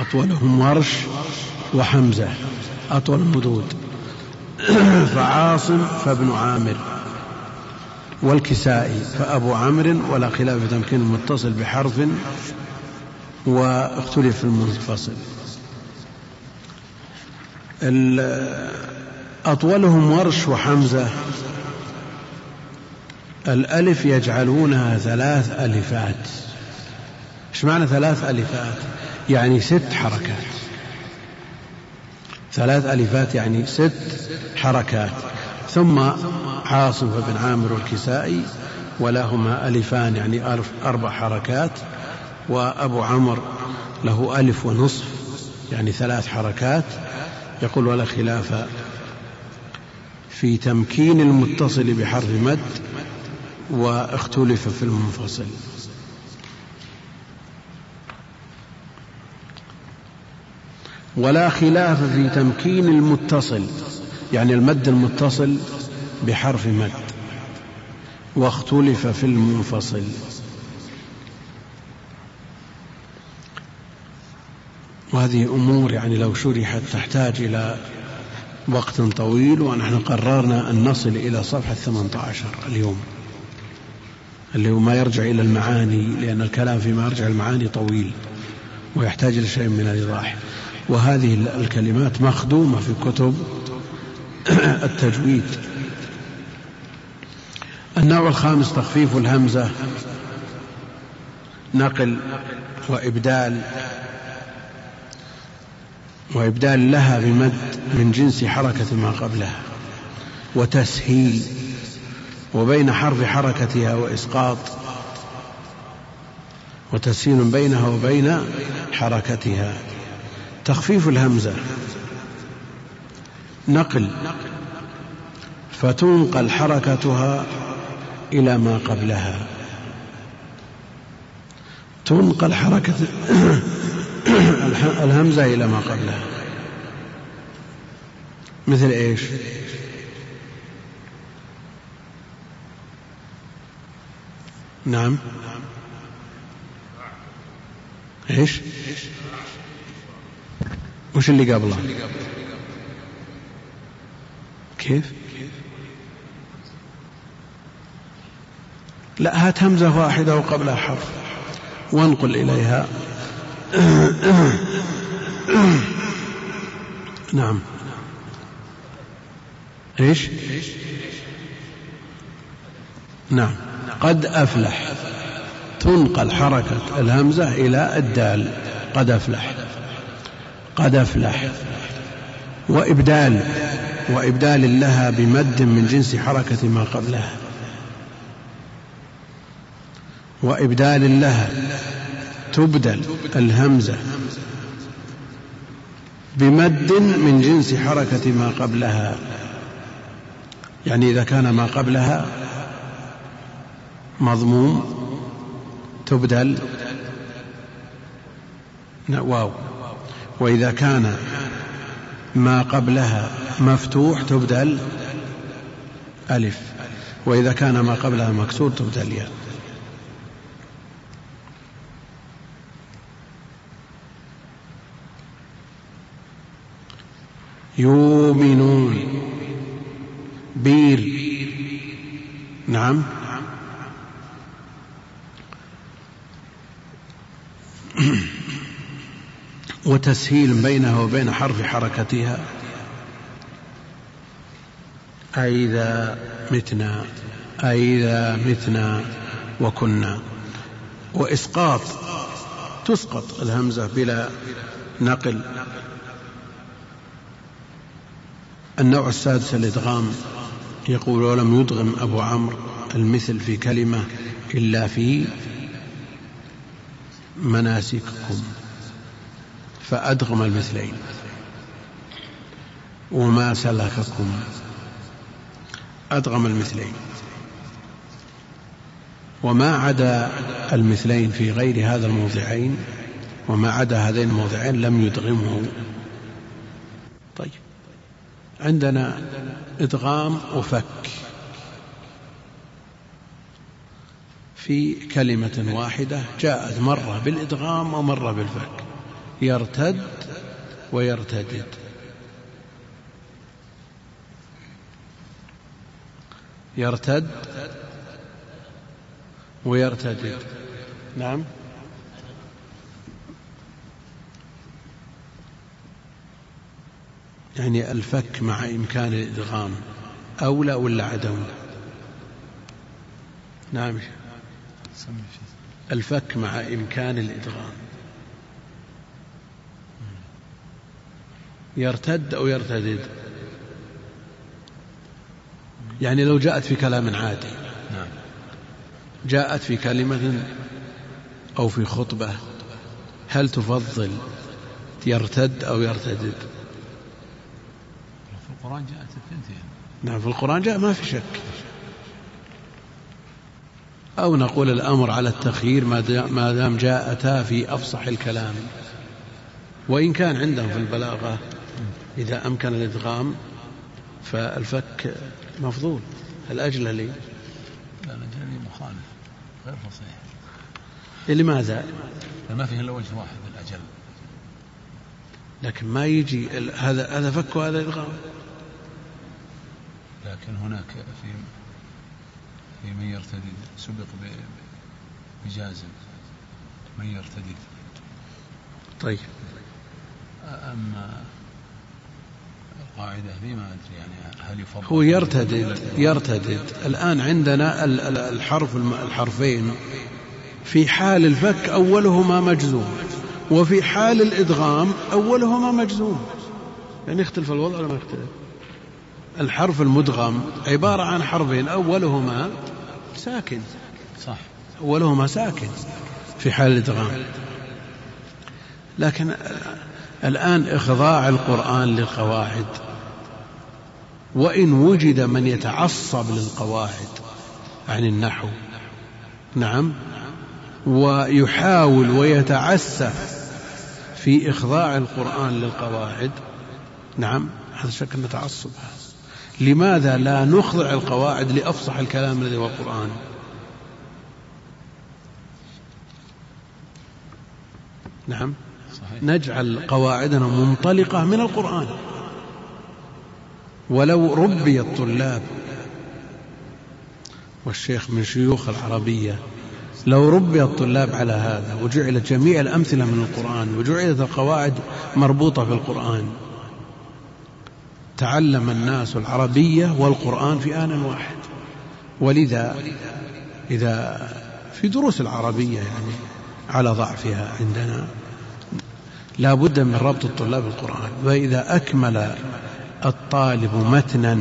أطولهم ورش وحمزة. أطول المدود فعاصم فابن عامر. والكسائي فأبو عمرو ولا خلاف تمكين المتصل بحرف واختلف في المنفصل. أطولهم ورش وحمزة. الألف يجعلونها ثلاث ألفات. إيش معنى ثلاث ألفات؟ يعني ست حركات. ثلاث ألفات يعني ست حركات. ثم عاصم بن عامر الكسائي ولهما ألفان يعني أربع حركات. وأبو عمر له ألف ونصف يعني ثلاث حركات. يقول ولا خلاف في تمكين المتصل بحرف مد واختلف في المنفصل. ولا خلاف في تمكين المتصل يعني المد المتصل بحرف مد واختلف في المنفصل. وهذه أمور يعني لو شرحت تحتاج إلى وقت طويل ونحن قررنا أن نصل إلى صفحة 18 اليوم. اللي هو ما يرجع إلى المعاني لأن الكلام فيما يرجع المعاني طويل ويحتاج إلى شيء من الإيضاح. وهذه الكلمات مخدومة في كتب التجويد. النوع الخامس تخفيف الهمزة نقل وإبدال. وإبدال لها بمد من جنس حركة ما قبلها وتسهيل وبين حرف حركتها وإسقاط وتسهيل بينها وبين حركتها. تخفيف الهمزة نقل فتنقل حركتها إلى ما قبلها. تنقل حركة الهمزة إلى ما قبلها. مثل إيش؟ نعم. إيش؟ وش اللي قبله؟ كيف؟ لا هات همزة واحدة وقبلها حرف. وانقل إليها. نعم. إيش؟ نعم. قد أفلح. تنقل حركة الهمزة إلى الدال. قد أفلح. قد أفلح. وإبدال. وإبدال لها بمد من جنس حركة ما قبلها. وإبدال لها تبدل الهمزة بمد من جنس حركة ما قبلها. يعني إذا كان ما قبلها مضموم تبدل. واو. وإذا كان ما قبلها مفتوح تبدل ألف. وإذا كان ما قبلها مكسور تبدل ياء. يؤمنون. بير نعم. وتسهيل بينها وبين حرف حركتها. أئذا متنا. أئذا متنا وكنا. وإسقاط. تسقط الهمزة بلا نقل. النوع السادس الإدغام. يقول ولم يدغم أبو عمرو المثل في كلمة إلا في مناسككم فأدغم المثلين. وما سلككم أدغم المثلين. وما عدا المثلين في غير هذا الموضعين وما عدا هذين الموضعين لم يدغمه طيب. عندنا إدغام وفك. في كلمة واحدة جاءت مرة بالإدغام ومرة بالفك. يرتد ويرتدد. يرتد ويرتدد. نعم. يعني الفك مع إمكان الإدغام أولى ولا عدم؟ نعم. الفك مع إمكان الإدغام. يرتد أو يرتدد؟ يعني لو جاءت في كلام عادي. نعم. جاءت في كلمة أو في خطبة هل تفضل يرتد أو يرتدد؟ القرآن جاءت الثنتين. نعم في القرآن جاء ما في شك. أو نقول الأمر على التخيير ما دام جاءتا في أفصح الكلام. وإن كان عندهم في البلاغة إذا أمكن الإدغام فالفك مفضول. الأجل لي. لا الأجل مخالف. غير فصيح لماذا؟ ما فيه إلا وجه واحد الأجل. لكن ما يجي هذا هذا فك وهذا إدغام. لكن هناك في في من يرتدي سبق بجازم من يرتدي طيب. أما القاعدة ذي ما أدري يعني هل يفضل هو يرتدد يرتدد. الآن عندنا الحرف الحرفين. في حال الفك أولهما مجزوم وفي حال الإدغام أولهما مجزوم. يعني يختلف الوضع ولا ما يختلف؟ الحرف المدغم عبارة عن حرفين أولهما ساكن. صح. أولهما ساكن في حال الإدغام. لكن الآن إخضاع القرآن للقواعد. وإن وجد من يتعصب للقواعد عن النحو. نعم. ويحاول ويتعسف في إخضاع القرآن للقواعد. نعم. هذا شك تعصب لماذا لا نخضع القواعد لأفصح الكلام الذي هو القرآن؟ نعم. صحيح. نجعل قواعدنا منطلقة من القرآن. ولو ربي الطلاب والشيخ من شيوخ العربية لو ربي الطلاب على هذا وجعلت جميع الأمثلة من القرآن وجعلت القواعد مربوطة بالقرآن تعلم الناس العربية والقرآن في آن واحد. ولذا إذا في دروس العربية يعني على ضعفها عندنا لا بد من ربط الطلاب القرآن وإذا أكمل الطالب متنا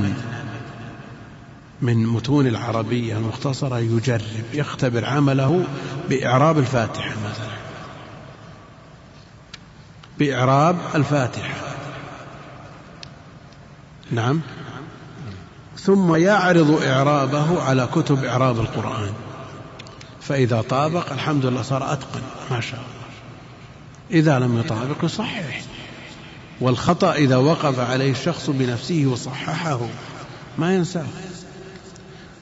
من متون العربية المختصرة يجرب يختبر عمله بإعراب الفاتحة مثلا. بإعراب الفاتحة. نعم. ثم يعرض إعرابه على كتب إعراب القرآن. فإذا طابق الحمد لله صار أتقن ما شاء الله. إذا لم يطابق يصحح والخطأ إذا وقف عليه الشخص بنفسه وصححه ما ينساه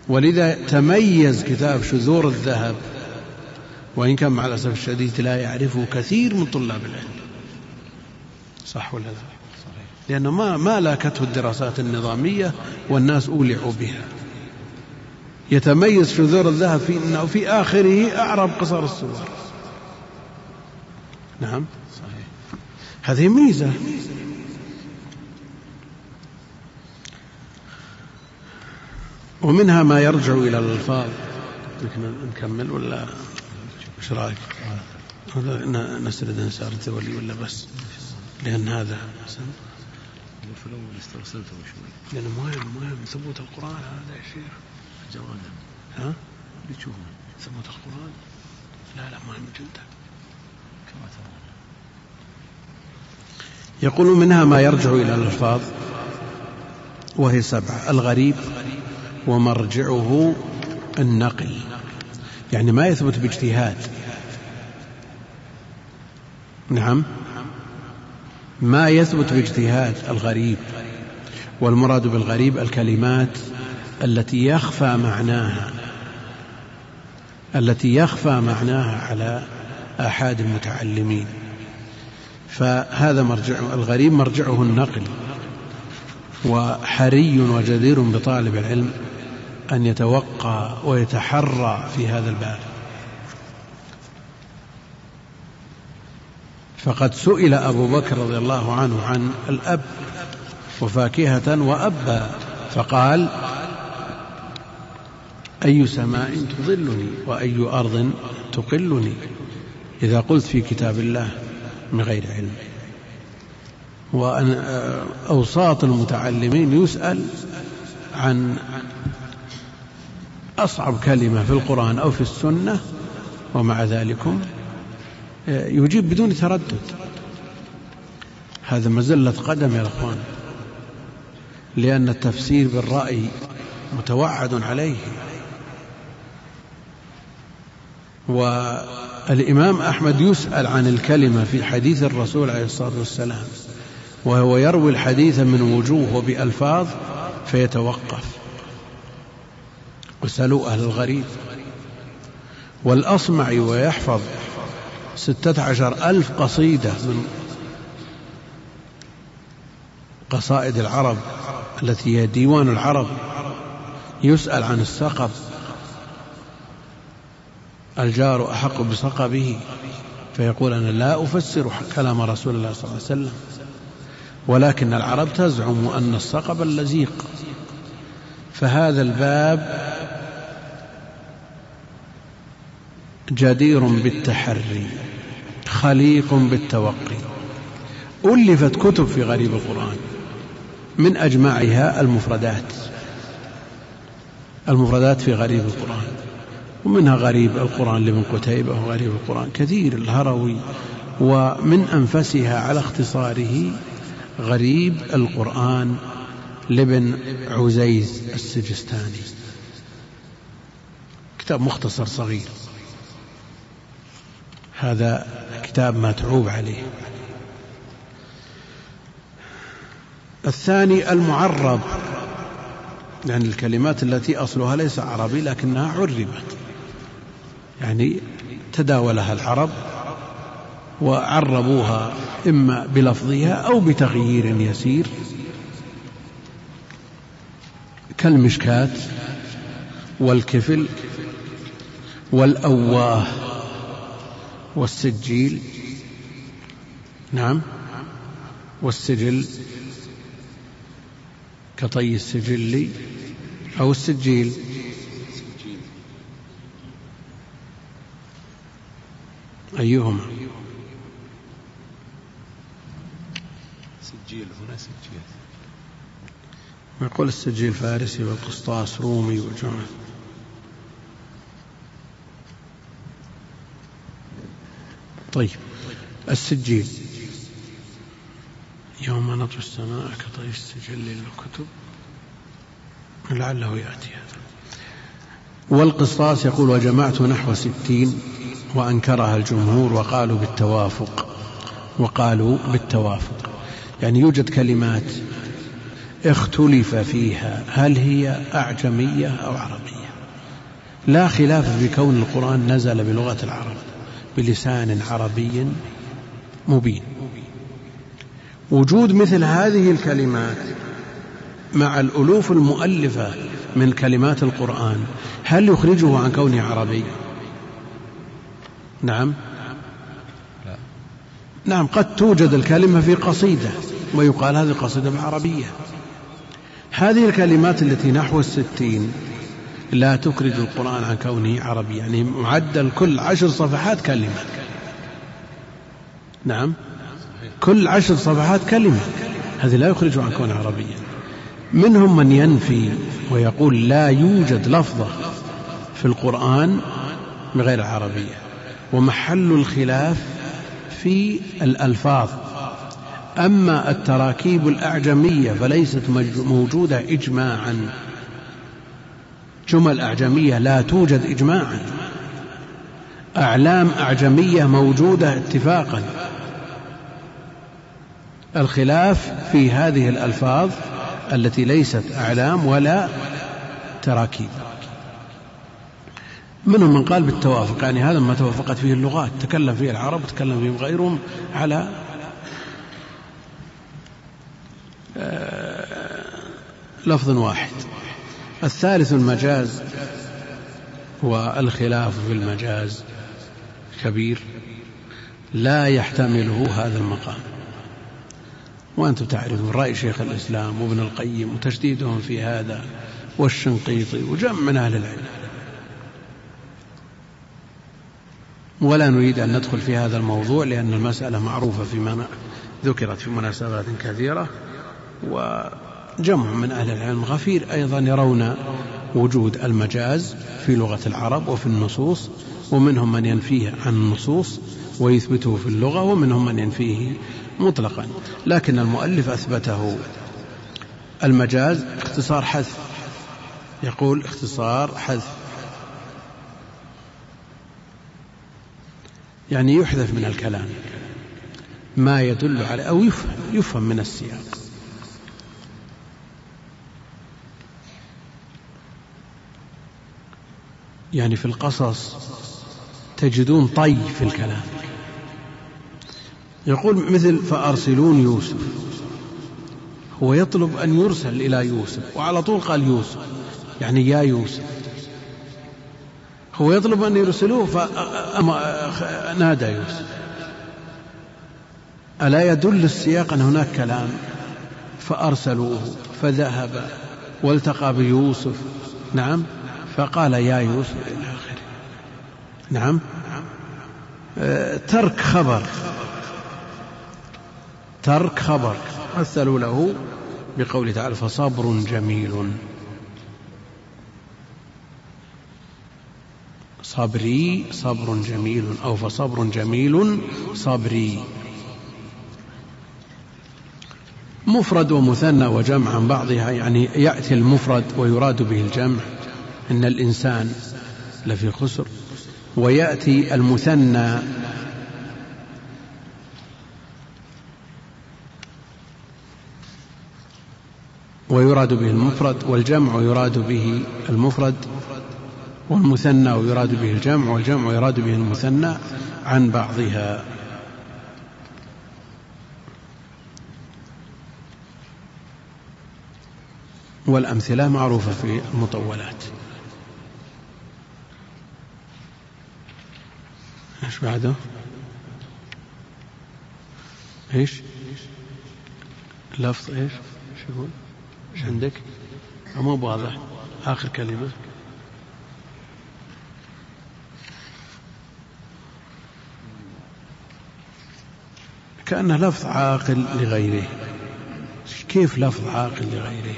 ولذا تميز كتاب شذور الذهب وإن كان مع الأسف الشديد لا يعرفه كثير من طلاب العلم. صح ولا لا؟ لأنه ما ما لاكته الدراسات النظامية والناس أولعوا بها. يتميز شذور الذهب في أنه في آخره أعرب قصر السور نعم. صحيح هذه ميزة. ومنها ما يرجع إلى الألفاظ. نكمل ولا؟ إيش رأيك؟ نسرد نسار التولي ولا بس؟ لأن هذا في الأول استرسلته شوي. لأنه مهم مهم ثبوت القرآن هذا يا شيخ. جوادا ها؟ اللي تشوفه. ثبوت القرآن؟ لا لا مهم جدا. كما ترون. يقول منها ما يرجع إلى الألفاظ وهي سبعة الغريب ومرجعه النقل يعني ما يثبت باجتهاد. نعم؟ ما يثبت باجتهاد الغريب والمراد بالغريب الكلمات التي يخفى معناها التي يخفى معناها على آحاد المتعلمين. فهذا مرجع الغريب مرجعه النقل وحري وجدير بطالب العلم أن يتوقى ويتحرى في هذا الباب. فقد سئل أبو بكر رضي الله عنه عن الأب وفاكهة وأبا فقال أي سماء تظلني وأي أرض تقلني؟ إذا قلت في كتاب الله من غير علم. وأن أوساط المتعلمين يسأل عن أصعب كلمة في القرآن أو في السنة ومع ذلكم يجيب بدون تردد. هذا مزلة قدم يا أخوان. لأن التفسير بالرأي متوعد عليه. والإمام أحمد يسأل عن الكلمة في حديث الرسول عليه الصلاة والسلام وهو يروي الحديث من وجوه وبألفاظ فيتوقف. وسألوا أهل الغريب. والأصمعي ويحفظ. ستة عشر ألف قصيدة من قصائد العرب التي هي ديوان العرب يسأل عن السقب الجار أحق بصقبه فيقول أنا لا أفسر كلام رسول الله صلى الله عليه وسلم ولكن العرب تزعم أن الصقب اللزيق. فهذا الباب جدير بالتحري خليق بالتوقي. ألفت كتب في غريب القرآن من أجمعها المفردات المفردات في غريب القرآن ومنها غريب القرآن لابن قتيبة وغريب القرآن كثير الهروي ومن أنفسها على اختصاره غريب القرآن لابن عزيز السجستاني. كتاب مختصر صغير. هذا كتاب متعوب عليه. الثاني المعرب يعني الكلمات التي أصلها ليس عربي لكنها عربت. يعني تداولها العرب وعربوها إما بلفظها أو بتغيير يسير. كالمشكات والكفل والأواه. والسجيل. نعم. والسجل كطي السجل أو السجيل. أيهما؟ سجيل هنا سجيل. يقول السجيل فارسي والقسطاس رومي وجمع. طيب السجيل يوم نطوي السماء كطي السجل للكتب لعله يأتي هذا. والقسطاس يقول وجمعت نحو ستين وأنكرها الجمهور وقالوا بالتوافق وقالوا بالتوافق. يعني يوجد كلمات اختلف فيها هل هي أعجمية أو عربية؟ لا خلاف في كون القرآن نزل بلغة العرب. بلسان عربي مبين. وجود مثل هذه الكلمات مع الألوف المؤلفة من كلمات القرآن هل يخرجه عن كونه عربي؟ نعم. نعم قد توجد الكلمة في قصيدة ويقال هذه قصيدة بعربية هذه الكلمات التي نحو الستين لا تخرج القرآن عن كونه عربي يعني معدل كل عشر صفحات كلمة. نعم. كل عشر صفحات كلمة. هذه لا يخرج عن كونه عربيا. منهم من ينفي ويقول لا يوجد لفظة في القرآن بغير العربية ومحل الخلاف في الألفاظ. أما التراكيب الأعجمية فليست موجودة إجماعا. جمل أعجمية لا توجد إجماعا أعلام أعجمية موجودة اتفاقا. الخلاف في هذه الألفاظ التي ليست أعلام ولا تراكيب. منهم من قال بالتوافق يعني هذا ما توافقت فيه اللغات تكلم فيه العرب وتكلم فيه غيرهم على آه، لفظ واحد. الثالث المجاز والخلاف في المجاز. كبير. لا يحتمله هذا المقام. وأنتم تعرفون رأي شيخ الإسلام وابن القيم وتشديدهم في هذا والشنقيطي وجمع من أهل العلم. ولا نريد أن ندخل في هذا الموضوع لأن المسألة معروفة فيما ذكرت في مناسبات كثيرة. وجمع من أهل العلم غفير أيضا يرون وجود المجاز في لغة العرب وفي النصوص ومنهم من ينفيه عن النصوص ويثبته في اللغة ومنهم من ينفيه مطلقا. لكن المؤلف أثبته. المجاز اختصار حذف. يقول اختصار حذف. يعني يحذف من الكلام. ما يدل على أو يفهم, يفهم من السياق. يعني في القصص تجدون طي في الكلام. يقول مثل فأرسلون يوسف. هو يطلب أن يرسل إلى يوسف وعلى طول قال يوسف يعني يا يوسف. هو يطلب أن يرسلوه فنادى يوسف. ألا يدل السياق أن هناك كلام؟ فأرسلوه فذهب والتقى بيوسف. نعم؟ فقال يا يوسف إلى آخره. نعم. آه، ترك خبر. ترك خبر. مثلوا له بقوله تعالى فصبر جميل. صبري صبر جميل أو فصبر جميل صبري. مفرد ومثنى وجمع عن بعضها يعني يأتي المفرد ويراد به الجمع. إن الإنسان لفي خسر ويأتي المثنى. ويراد به المفرد والجمع يراد به المفرد والمثنى ويراد به الجمع والجمع يراد به المثنى عن بعضها. والأمثلة معروفة في المطولات. إيش بعده؟ إيش؟ لفظ إيش؟ شو يقول؟ إيش عندك؟ مو واضح. آخر كلمة. كأنه لفظ عاقل لغيره. كيف لفظ عاقل لغيره؟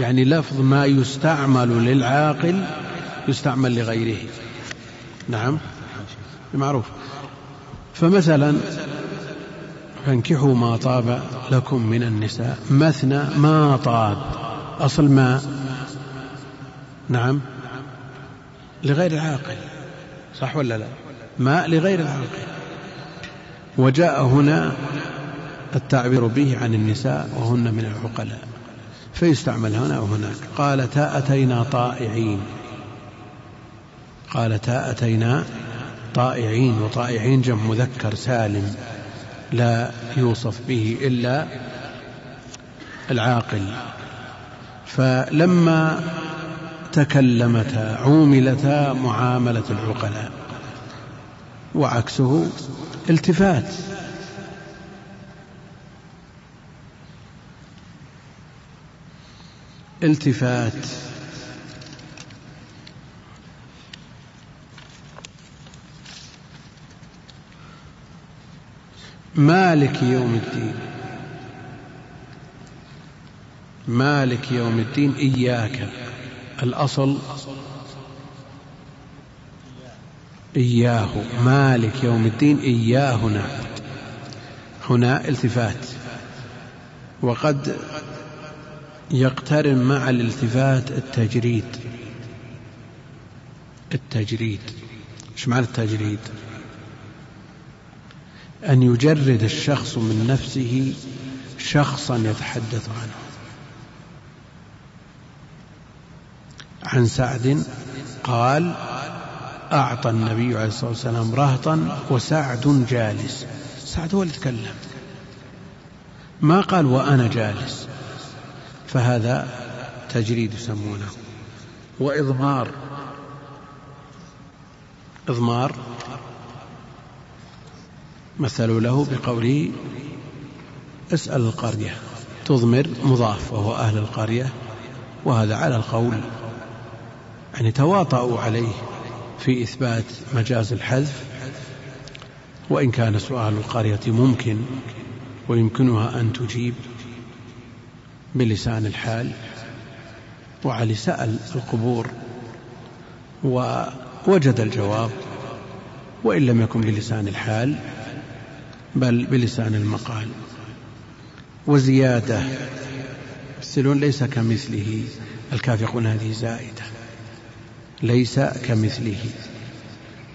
يعني لفظ ما يستعمل للعاقل يستعمل لغيره. نعم؟ معروف فمثلا فانكحوا ما طاب لكم من النساء. مثنى ما طاب أصل ما. نعم. لغير العاقل صح ولا لا؟ ماء لغير العاقل. وجاء هنا التعبير به عن النساء وهن من العقلاء. فيستعمل هنا وهناك قالتا أتينا طائعين. قالتا أتينا طائعين وطائعين جمع مذكر سالم لا يوصف به إلا العاقل. فلما تكلمتا عوملتا معاملة العقلاء وعكسه التفات. التفات مالك يوم الدين. مالك يوم الدين إياك. الأصل إياه. مالك يوم الدين إياه نعبد. هنا التفات. وقد يقترن مع الالتفات التجريد. التجريد. إيش معنى التجريد؟ أن يجرد الشخص من نفسه شخصا يتحدث عنه. عن سعد قال أعطى النبي عليه الصلاة والسلام رهطا وسعد جالس. سعد هو اللي تكلم. ما قال وأنا جالس. فهذا تجريد يسمونه. وإضمار. إضمار مثلوا له بقوله اسأل القرية تضمر مضاف وهو أهل القرية وهذا على القول. يعني تواطؤوا عليه في إثبات مجاز الحذف وإن كان سؤال القرية ممكن ويمكنها أن تجيب بلسان الحال. وعلي سأل القبور ووجد الجواب وإن لم يكن بلسان الحال بل بلسان المقال. وزيادة يفسرون ليس كمثله الكاف يقول هذه زائدة ليس كمثله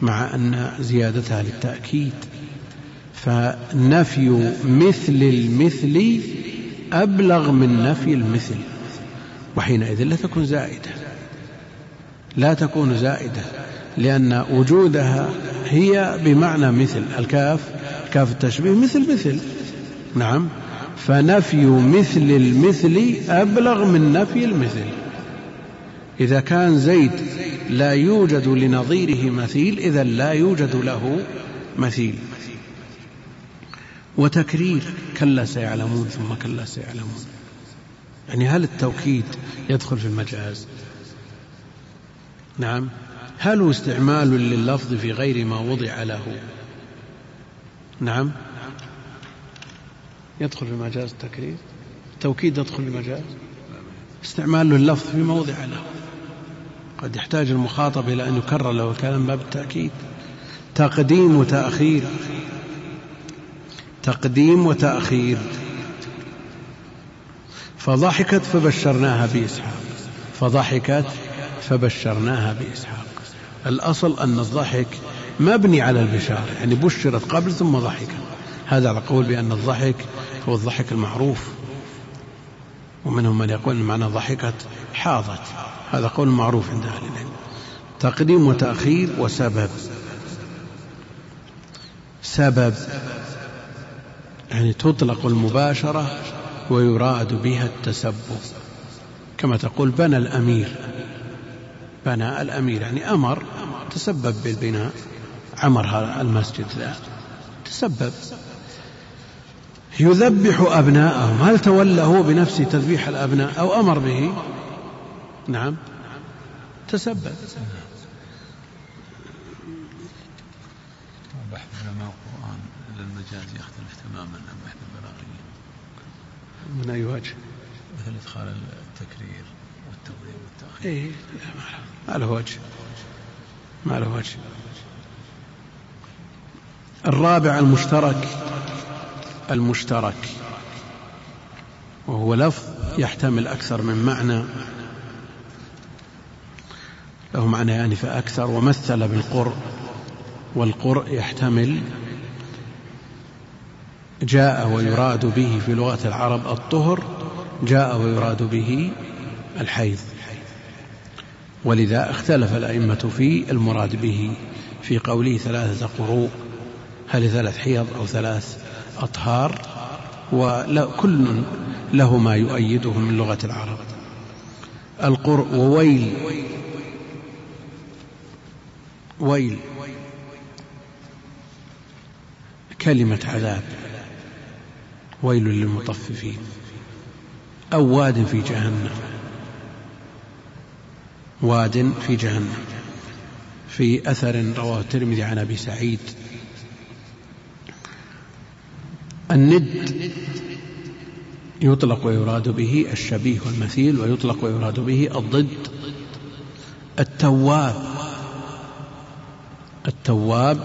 مع أن زيادتها للتأكيد. فنفي مثل المثل أبلغ من نفي المثل وحينئذ لا تكون زائدة. لا تكون زائدة لأن وجودها هي بمعنى مثل الكاف كاف التشبيه مثل مثل. نعم. فنفي مثل المثل أبلغ من نفي المثل. إذا كان زيد لا يوجد لنظيره مثيل إذا لا يوجد له مثيل. وتكرير كلا سيعلمون ثم كلا سيعلمون. يعني هل التوكيد يدخل في المجاز؟ نعم. هل استعمال لللفظ في غير ما وضع له؟ نعم. يدخل في مجاز التكرير. التوكيد يدخل في المجاز استعمال لللفظ في موضع له. قد يحتاج المخاطب إلى أن يكرر له الكلام باب التأكيد. تقديم وتأخير. تقديم وتأخير. فضحكت فبشرناها بإسحاق. فضحكت فبشرناها بإسحاق. الأصل أن الضحك مبني على البشارة يعني بشرت قبل ثم ضحكت. هذا على قول بأن الضحك هو الضحك المعروف. ومنهم من يقول معنى ضحكت حاضت. هذا قول معروف عند أهل العلم. تقديم وتأخير وسبب. سبب يعني تطلق المباشرة ويراد بها التسبب. كما تقول بنى الأمير. بنى الأمير يعني أمر تسبب بالبناء. عمر هذا المسجد لا تسبب. يذبح أبناءهم. هل تولى هو بنفسه تذبيح الأبناء أو أمر به؟ نعم. تسبب. بحث علماء القرآن للمجاز يختلف تماما عن بحث البلاغيين من أي وجه؟ مثل إدخال التكرير والتقديم والتأخير. إيه ما له وجه. ما له وجه. الرابع المشترك. المشترك. وهو لفظ يحتمل أكثر من معنى. له معنى يعني فأكثر ومثل بالقرء والقرء يحتمل جاء ويراد به في لغة العرب الطهر جاء ويراد به الحيض. ولذا اختلف الأئمة في المراد به. في قوله ثلاثة قروء. هل ثلاث حيض أو ثلاث أطهار وكل له ما يؤيده من لغة العرب. القرء وويل. ويل. كلمة عذاب. ويل للمطففين. أو واد في جهنم. واد في جهنم. في أثر رواه الترمذي عن أبي سعيد. الند يطلق ويراد به الشبيه والمثيل ويطلق ويراد به الضد التواب التواب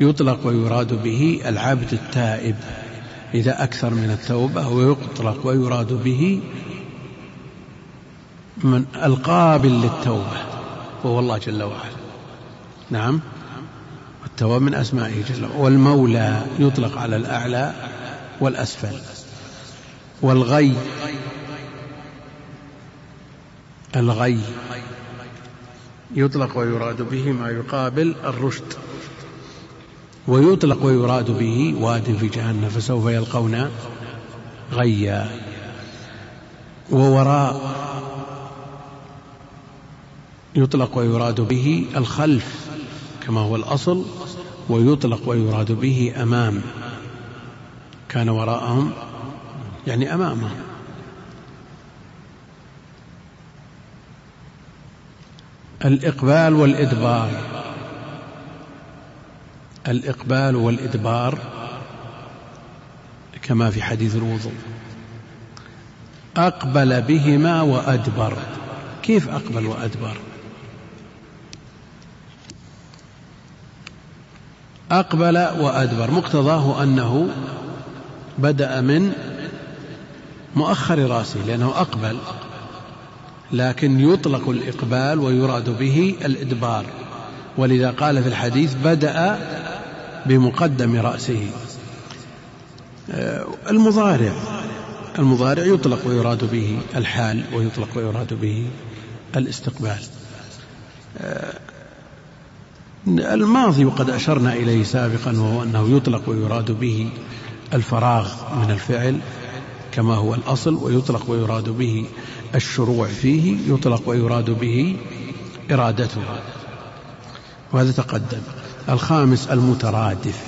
يطلق ويراد به العبد التائب إذا أكثر من التوبة ويطلق ويراد به من القابل للتوبة وهو الله جل وعلا. نعم؟ التواب من أسمائه جل والمولى يطلق على الأعلى والأسفل. والغي الغي يطلق ويراد به ما يقابل الرشد. ويطلق ويراد به واد في جهنم فسوف يلقون غيا. ووراء يطلق ويراد به الخلف كما هو الأصل. ويطلق ويراد به أمام. كان وراءهم يعني أمامهم الإقبال والإدبار. الإقبال والإدبار كما في حديث الوضوء. أقبل بهما وأدبر. كيف أقبل وأدبر؟ أقبل وأدبر. مقتضاه أنه بدأ من مؤخر رأسه لأنه أقبل لكن يطلق الإقبال ويراد به الإدبار. ولذا قال في الحديث بدأ بمقدم رأسه. آه، المضارع المضارع يطلق ويراد به الحال ويطلق ويراد به الاستقبال. آه، الماضي وقد أشرنا إليه سابقا وهو أنه يطلق ويراد به الفراغ من الفعل كما هو الأصل ويطلق ويراد به الشروع فيه يطلق ويراد به إرادته. وهذا تقدم. الخامس المترادف.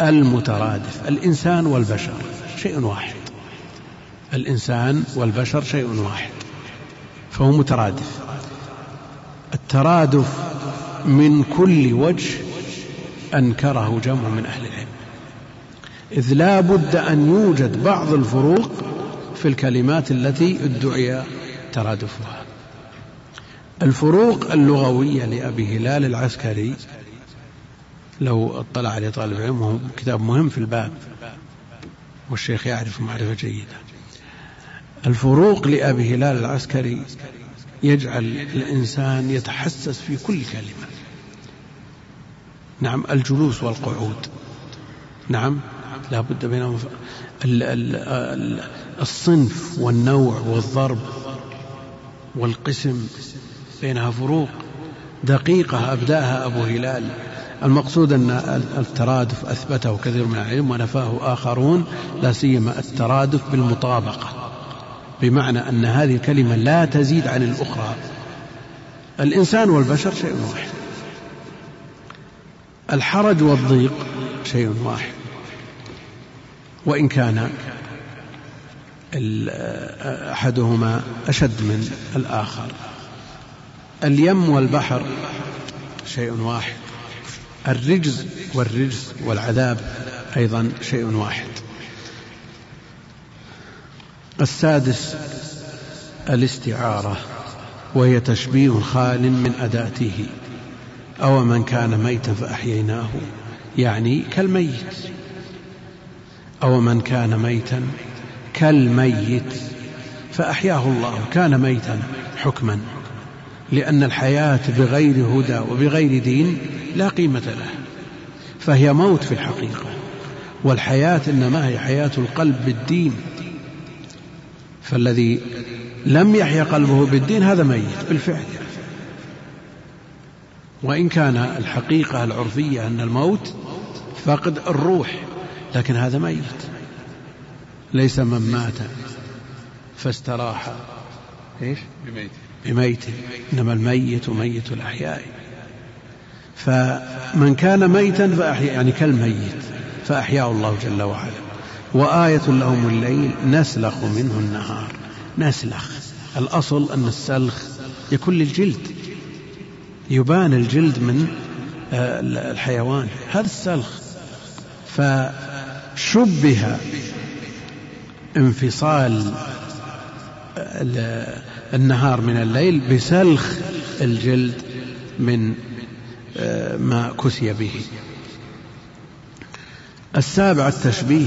المترادف. الإنسان والبشر شيء واحد. الإنسان والبشر شيء واحد. فهو مترادف. الترادف من كل وجه أنكره جمع من أهل العلم. إذ لا بد أن يوجد بعض الفروق في الكلمات التي ادعي ترادفها. الفروق اللغوية لأبي هلال العسكري لو اطلع عليه طالب علم وهو كتاب مهم في الباب والشيخ يعرف معرفة جيدة. الفروق لأبي هلال العسكري يجعل الإنسان يتحسس في كل كلمة. نعم الجلوس والقعود. نعم لا بد بينهم. الصنف والنوع والضرب والقسم بينها فروق. دقيقة أبدأها أبو هلال. المقصود أن الترادف أثبته كثير من العلم ونفاه آخرون لا سيما الترادف بالمطابقة. بمعنى أن هذه الكلمة لا تزيد عن الأخرى. الإنسان والبشر شيء واحد. الحرج والضيق شيء واحد. وإن كان أحدهما أشد من الآخر. اليم والبحر شيء واحد. الرجز والرجز والعذاب أيضا شيء واحد. السادس الاستعارة وهي تشبيه خال من أداته. أو من كان ميتا فأحييناه يعني كالميت. أو من كان ميتا كالميت فأحياه الله كان ميتا حكما لأن الحياة بغير هدى وبغير دين لا قيمة له فهي موت في الحقيقة. والحياة إنما هي حياة القلب بالدين. فالذي لم يحيا قلبه بالدين هذا ميت بالفعل. وإن كان الحقيقة العرفية أن الموت فقد الروح لكن هذا ميت. ليس من مات فاستراح. إيش؟ بميت. بميت. إنما الميت ميت الأحياء. فمن كان ميتا فأحيا يعني كالميت فأحياه الله جل وعلا. وآية لهم الليل نسلخ منه النهار. نسلخ. الأصل أن السلخ يكون للجلد يبان الجلد من آه، الحيوان. هذا السلخ. فشبه انفصال النهار من الليل بسلخ الجلد من آه، ما كسي به. السابع التشبيه.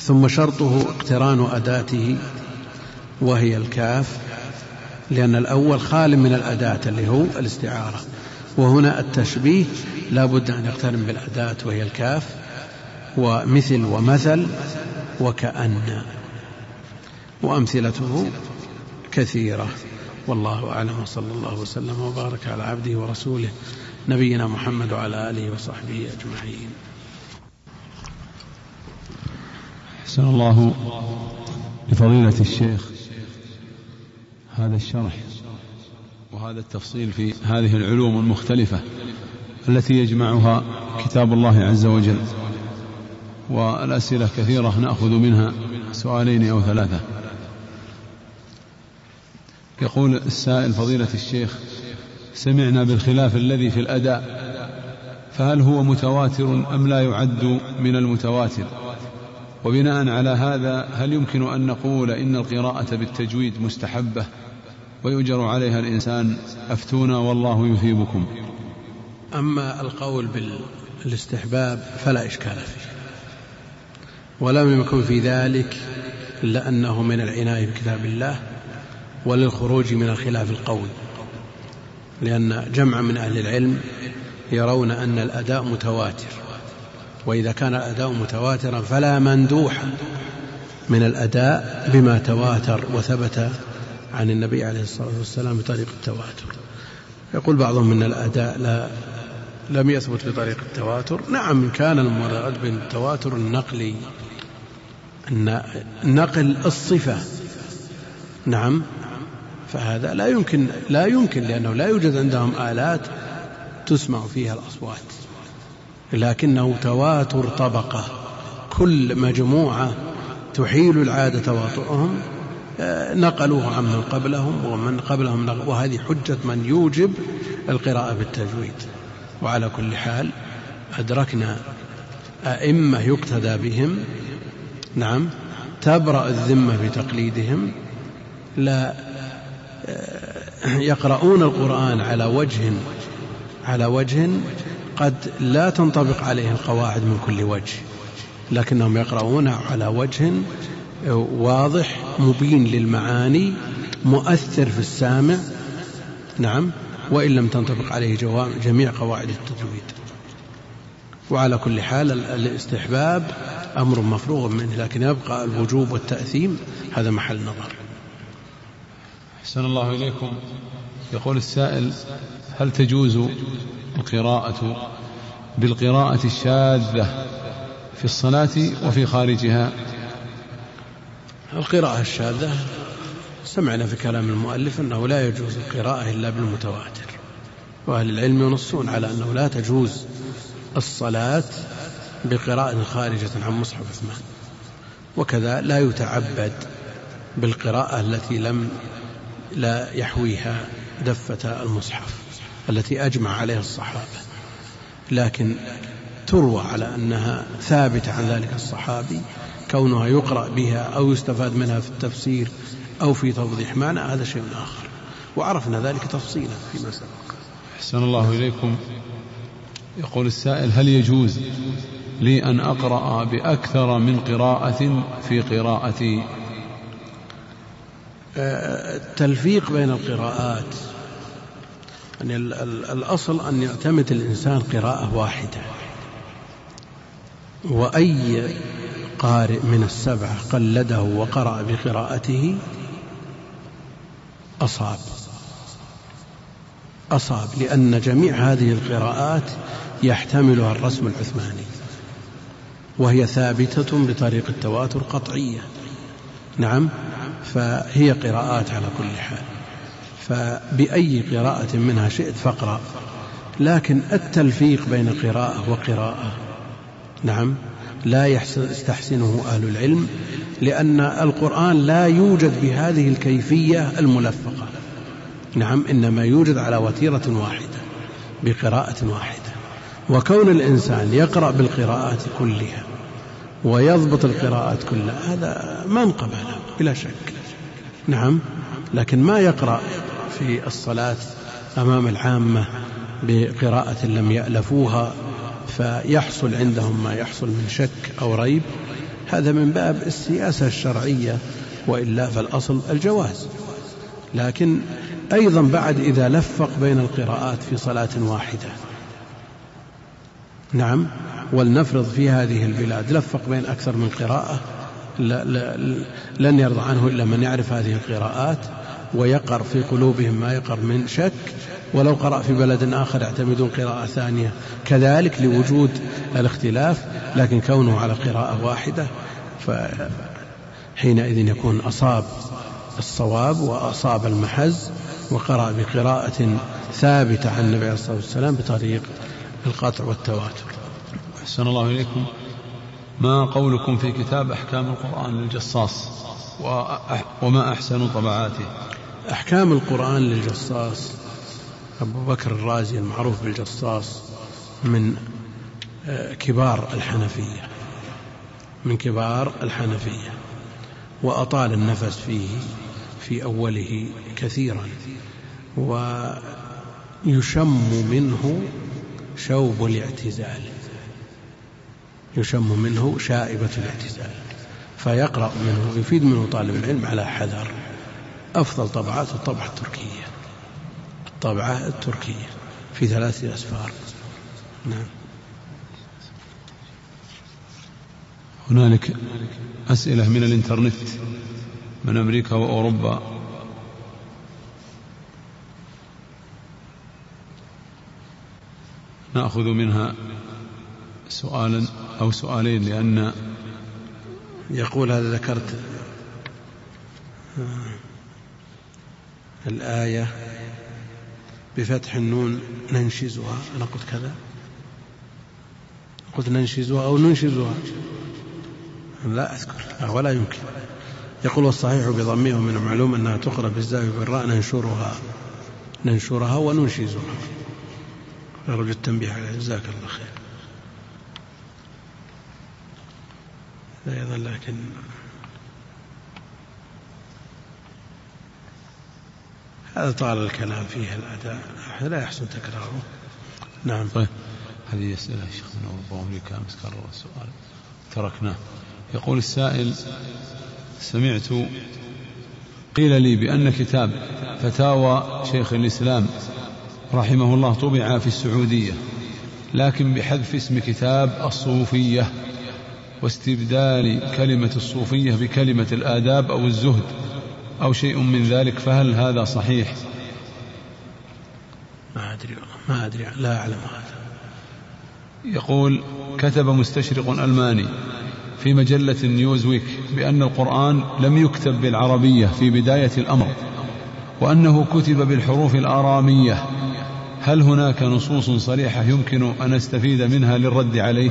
ثم شرطه اقتران أداته وهي الكاف. لأن الأول خال من الأداة اللي هو الاستعارة. وهنا التشبيه لا بد أن يقترن بالأداة وهي الكاف ومثل ومثل وكأن. وأمثلته كثيرة. والله أعلم. وصلى الله وسلم وبارك على عبده ورسوله نبينا محمد وعلى آله وصحبه أجمعين. أحسن الله لفضيلة الشيخ هذا الشرح وهذا التفصيل في هذه العلوم المختلفة التي يجمعها كتاب الله عز وجل. والأسئلة كثيرة نأخذ منها سؤالين أو ثلاثة. يقول السائل فضيلة الشيخ سمعنا بالخلاف الذي في الأداء فهل هو متواتر أم لا يعد من المتواتر؟ وبناء على هذا هل يمكن أن نقول إن القراءة بالتجويد مستحبة ويؤجر عليها الإنسان أفتونا والله يثيبكم. أما القول بالاستحباب فلا إشكال فيه ولم يكن في ذلك إلا أنه من العناية بكتاب الله وللخروج من الخلاف القوي لأن جمع من أهل العلم يرون أن الأداء متواتر وإذا كان الأداء متواترا فلا مندوح من الأداء بما تواتر وثبت عن النبي عليه الصلاة والسلام بطريق التواتر. يقول بعضهم أن الأداء لا لم يثبت بطريق التواتر. نعم كان المراد بالتواتر النقلي نقل الصفة. نعم فهذا لا يمكن لا يمكن لأنه لا يوجد عندهم آلات تسمع فيها الأصوات. لكنه تواتر طبقة. كل مجموعة تحيل العادة تواطؤهم نقلوه عمن قبلهم ومن قبلهم نقل وهذه حجة من يوجب القراءة بالتجويد. وعلى كل حال أدركنا أئمة يقتدى بهم. نعم. تبرأ الذمة بتقليدهم. لا آه، يقرؤون القرآن على وجه على وجه قد لا تنطبق عليه القواعد من كل وجه لكنهم يقرؤون على وجه واضح مبين للمعاني مؤثر في السامع. نعم. وإن لم تنطبق عليه جميع قواعد التجويد وعلى كل حال الاستحباب أمر مفروغ منه لكن يبقى الوجوب والتأثيم هذا محل نظر. أحسن الله إليكم. يقول السائل هل تجوز القراءة بالقراءة الشاذة في الصلاة وفي خارجها؟ القراءة الشاذة. سمعنا في كلام المؤلف أنه لا يجوز القراءة إلا بالمتواتر وأهل العلم ينصون على أنه لا تجوز الصلاة بقراءة خارجة عن مصحف عثمان. وكذا لا يتعبد بالقراءة التي لم لا يحويها دفة المصحف التي أجمع عليها الصحابة. لكن تروى على أنها ثابتة عن ذلك الصحابي كونها يقرأ بها أو يستفاد منها في التفسير أو في توضيح معنى هذا شيء آخر. وعرفنا ذلك تفصيلا فيما سبق. أحسن الله إليكم. يقول السائل هل يجوز لي أن أقرأ بأكثر من قراءة في قراءتي التلفيق بين القراءات. يعني الأصل أن يعتمد الإنسان قراءة واحدة. وأي قارئ من السبعة قلده وقرأ بقراءته أصاب. أصاب لأن جميع هذه القراءات يحتملها الرسم العثماني وهي ثابتة بطريق التواتر قطعية. نعم فهي قراءات على كل حال. فبأي قراءة منها شئت فاقرأ لكن التلفيق بين قراءة وقراءة. نعم. لا يستحسنه أهل العلم لأن القرآن لا يوجد بهذه الكيفية الملفقة. نعم إنما يوجد على وتيرة واحدة بقراءة واحدة. وكون الإنسان يقرأ بالقراءات كلها ويضبط القراءات كلها هذا منقبة له بلا شك. نعم لكن ما يقرأ في الصلاة أمام العامة بقراءة لم يألفوها فيحصل عندهم ما يحصل من شك أو ريب. هذا من باب السياسة الشرعية وإلا فالأصل الجواز. لكن أيضا بعد إذا لفق بين القراءات في صلاة واحدة. نعم ولنفرض في هذه البلاد لفق بين أكثر من قراءة لن يرضى عنه إلا من يعرف هذه القراءات. ويقر في قلوبهم ما يقر من شك. ولو قرأ في بلد آخر يعتمدون قراءة ثانية. كذلك لوجود الاختلاف لكن كونه على قراءة واحدة فحينئذ يكون أصاب الصواب وأصاب المحز وقرأ بقراءة ثابتة عن النبي عليه الصلاة والسلام بطريق القطع والتواتر. أحسن الله إليكم. ما قولكم في كتاب أحكام القرآن للجصاص؟ وما أحسن طبعاته؟ أحكام القرآن للجصاص أبو بكر الرازي المعروف بالجصاص من آه، كبار الحنفية من كبار الحنفية وأطال النفس فيه في أوله كثيرا ويشم منه شوب الاعتزال يشم منه شائبة الاعتزال فيقرأ منه يفيد منه طالب العلم على حذر. أفضل طبعات الطبعة التركية. الطبعة التركية في ثلاثة أسفار. نعم. هنالك أسئلة من الإنترنت من أمريكا وأوروبا. نأخذ منها سؤالا أو سؤالين لأن يقول هذا ذكرت. الآية بفتح النون ننشزها. أنا قلت كذا. قلت ننشزها أو ننشزها. لا أذكر. ولا يمكن. يقول الصحيح بضمها ومن المعلوم أنها تقرأ بالزاوية بالراء ننشرها. ننشرها وننشزها. أرجو التنبيه عليه جزاك الله خير. أيضا لكن هذا طال الكلام فيه الأداء. لا يحسن تكراره. نعم. طيب هذه أسئلة شيخ من أوروبا وأمريكا أمس كرر السؤال تركناه. يقول السائل سمعت قيل لي بأن كتاب فتاوى شيخ الإسلام رحمه الله طبع في السعودية لكن بحذف اسم كتاب الصوفية واستبدال كلمة الصوفية بكلمة الآداب أو الزهد. أو شيء من ذلك فهل هذا صحيح؟ ما أدري ما أدري لا أعلم هذا. يقول كتب مستشرق ألماني في مجلة نيوزويك بأن القرآن لم يكتب بالعربية في بداية الأمر وأنه كتب بالحروف الآرامية. هل هناك نصوص صريحة يمكن أن نستفيد منها للرد عليه؟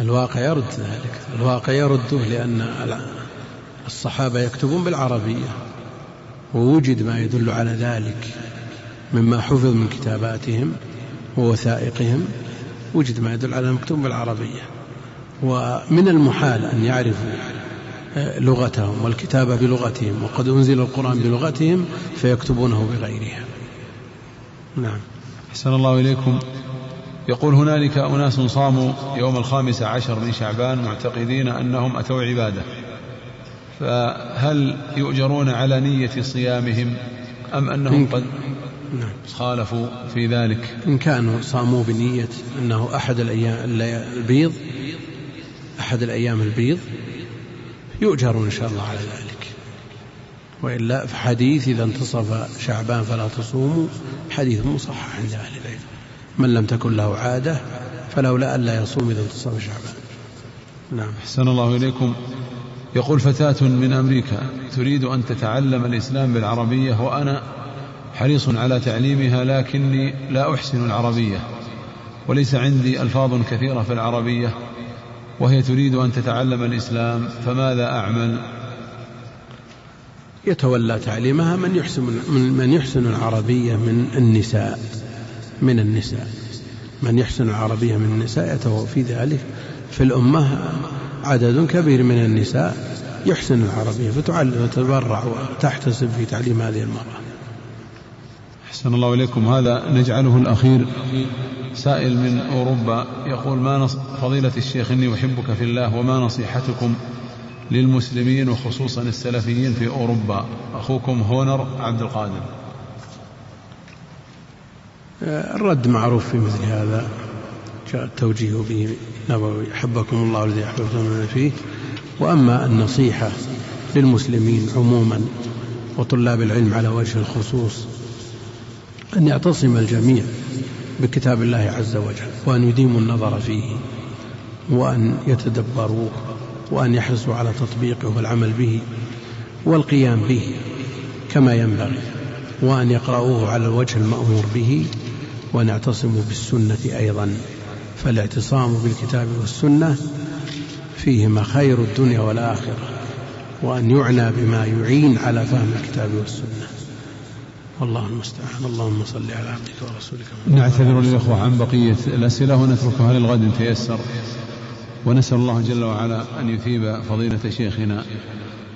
الواقع يرد ذلك. الواقع يرده لأن الصحابة يكتبون بالعربية ووجد ما يدل على ذلك مما حفظ من كتاباتهم ووثائقهم. وجد ما يدل على المكتوب بالعربية. ومن المحال أن يعرفوا آه، لغتهم والكتابة بلغتهم وقد أنزل القرآن بلغتهم فيكتبونه بغيرها. نعم. أحسن الله إليكم. يقول هنالك أناس صاموا يوم الخامس عشر من شعبان معتقدين أنهم أتوا عبادة. فهل يؤجرون على نية صيامهم أم أنهم قد نعم. خالفوا في ذلك؟ إن كانوا صاموا بنية أنه أحد الأيام البيض أحد الأيام البيض يؤجرون إن شاء الله على ذلك. وإلا في حديث إذا انتصف شعبان فلا تصوموا حديث مصحح عند أهل من لم تكن له عادة فلولا ألا يصوم إذا انتصف شعبان. نعم. أحسن الله إليكم. يقول فتاة من أمريكا تريد أن تتعلم الإسلام بالعربية وأنا حريص على تعليمها لكني لا أحسن العربية. وليس عندي ألفاظ كثيرة في العربية وهي تريد أن تتعلم الإسلام فماذا أعمل؟ يتولى تعليمها من يحسن من يحسن العربية من النساء. من النساء. من يحسن العربية من النساء يتوفى في ذلك. في الأمة عدد كبير من النساء يحسن العربية فتعلم وتتبرع وتحتسب في تعليم هذه المرأة. أحسن الله إليكم. هذا نجعله الأخير سائل من أوروبا يقول ما نص... فضيلة الشيخ إني أحبك في الله وما نصيحتكم للمسلمين وخصوصا السلفيين في أوروبا؟ أخوكم هونر عبد القادر. الرد معروف في مثل هذا جاء التوجيه به نبوي أحبكم الله الذي أحببتم فيه. وأما النصيحة للمسلمين عموما وطلاب العلم على وجه الخصوص أن يعتصم الجميع بكتاب الله عز وجل وأن يديموا النظر فيه وأن يتدبروه وأن يحرصوا على تطبيقه والعمل به والقيام به كما ينبغي. وأن يقرأوه على الوجه المأمور به وأن يعتصموا بالسنة أيضا. فالاعتصام بالكتاب والسنة فيهما خير الدنيا والآخرة وأن يعنى بما يعين على فهم الكتاب والسنة. والله المستعان. اللهم صل على عبدك ورسولك نعتذر للإخوة عن بقية الأسئلة ونتركها للغد تيسر. ونسأل الله جل وعلا أن يثيب فضيلة شيخنا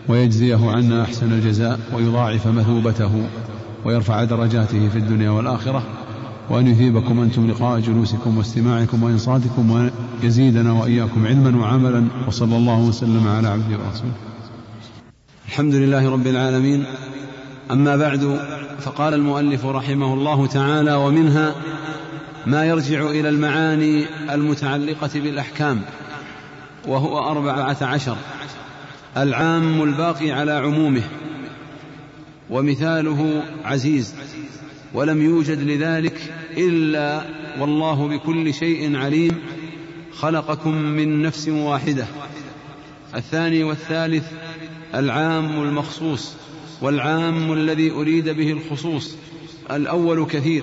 ويجزيه عنا أحسن الجزاء ويضاعف مثوبته. ويرفع درجاته في الدنيا والآخرة وأن يثيبكم أنتم لقاء جلوسكم واستماعكم وإنصاتكم ويزيدنا وإياكم علما وعملا وصلى الله وسلم على عبده ورسوله. الحمد لله رب العالمين. أما بعد فقال المؤلف رحمه الله تعالى ومنها ما يرجع إلى المعاني المتعلقة بالأحكام وهو أربعة عشر العام الباقي على عمومه ومثاله عزيز ولم يوجد لذلك إلا والله بكل شيء عليم خلقكم من نفس واحدة. الثاني والثالث العام المخصوص والعام الذي أريد به الخصوص الأول كثير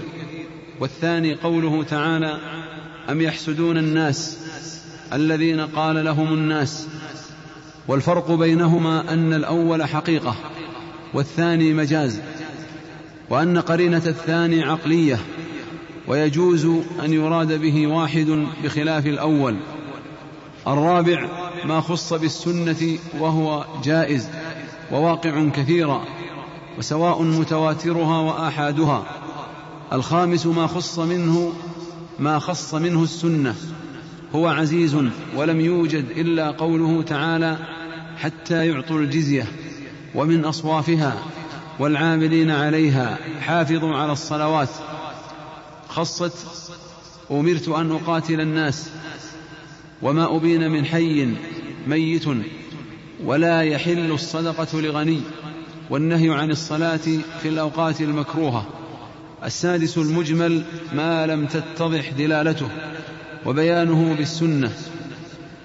والثاني قوله تعالى أم يحسدون الناس؟ الذين قال لهم الناس. والفرق بينهما أن الأول حقيقة والثاني مجاز وأن قرينة الثاني عقلية ويجوز أن يراد به واحد بخلاف الأول. الرابع ما خص بالسنة وهو جائز وواقع كثيرا وسواء متواترها وآحادها. الخامس ما خص منه ما خص منه السنة هو عزيز ولم يوجد إلا قوله تعالى حتى يعطوا الجزية. ومن أصوافها والعاملين عليها حافظوا على الصلوات. خصت أمرت أن أقاتل الناس وما أبين من حي ميت ولا يحل الصدقة لغني والنهي عن الصلاة في الأوقات المكروهة. السادس المجمل ما لم تتضح دلالته وبيانه بالسنة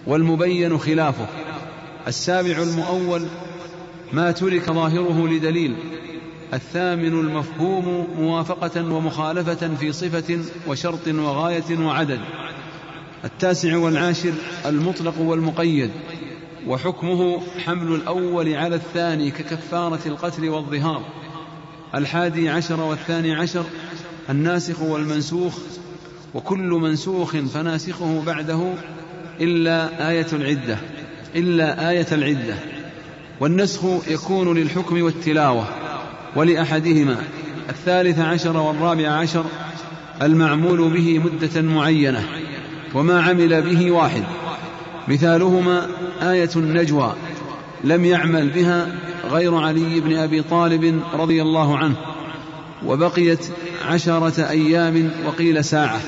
والمبين خلافه. السابع المؤول ما ترك ظاهره لدليل. الثامن المفهوم موافقة ومخالفة في صفة وشرط وغاية وعدد. التاسع والعاشر المطلق والمقيد. وحكمه حمل الأول على الثاني ككفارة القتل والظهار. الحادي عشر والثاني عشر الناسخ والمنسوخ. وكل منسوخ فناسخه بعده إلا آية العدة. إلا آية العدة. والنسخ يكون للحكم والتلاوة ولأحدهما الثالث عشر والرابع عشر المعمول به مدة معينة وما عمل به واحد. مثالهما آية النجوى لم يعمل بها غير علي بن أبي طالب رضي الله عنه وبقيت عشرة أيام وقيل ساعة.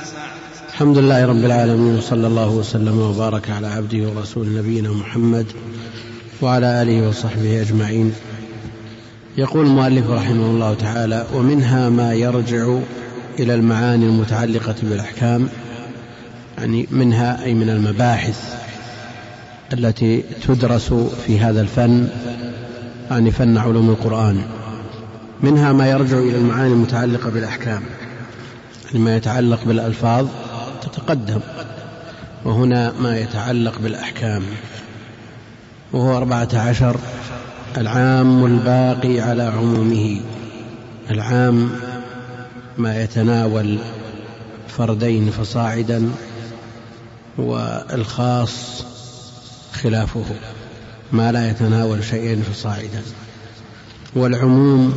الحمد لله رب العالمين وصلى الله وسلم وبارك على عبده ورسول نبينا محمد وعلى آله وصحبه أجمعين. يقول المؤلف رحمه الله تعالى ومنها ما يرجع إلى المعاني المتعلقة بالأحكام يعني منها أي من المباحث التي تدرس في هذا الفن يعني فن علوم القرآن. منها ما يرجع إلى المعاني المتعلقة بالأحكام يعني ما يتعلق بالألفاظ تتقدم وهنا ما يتعلق بالأحكام. وهو أربعة عشر العام الباقي على عمومه. العام ما يتناول فردين فصاعدا والخاص خلافه. ما لا يتناول شيئين فصاعدا. والعموم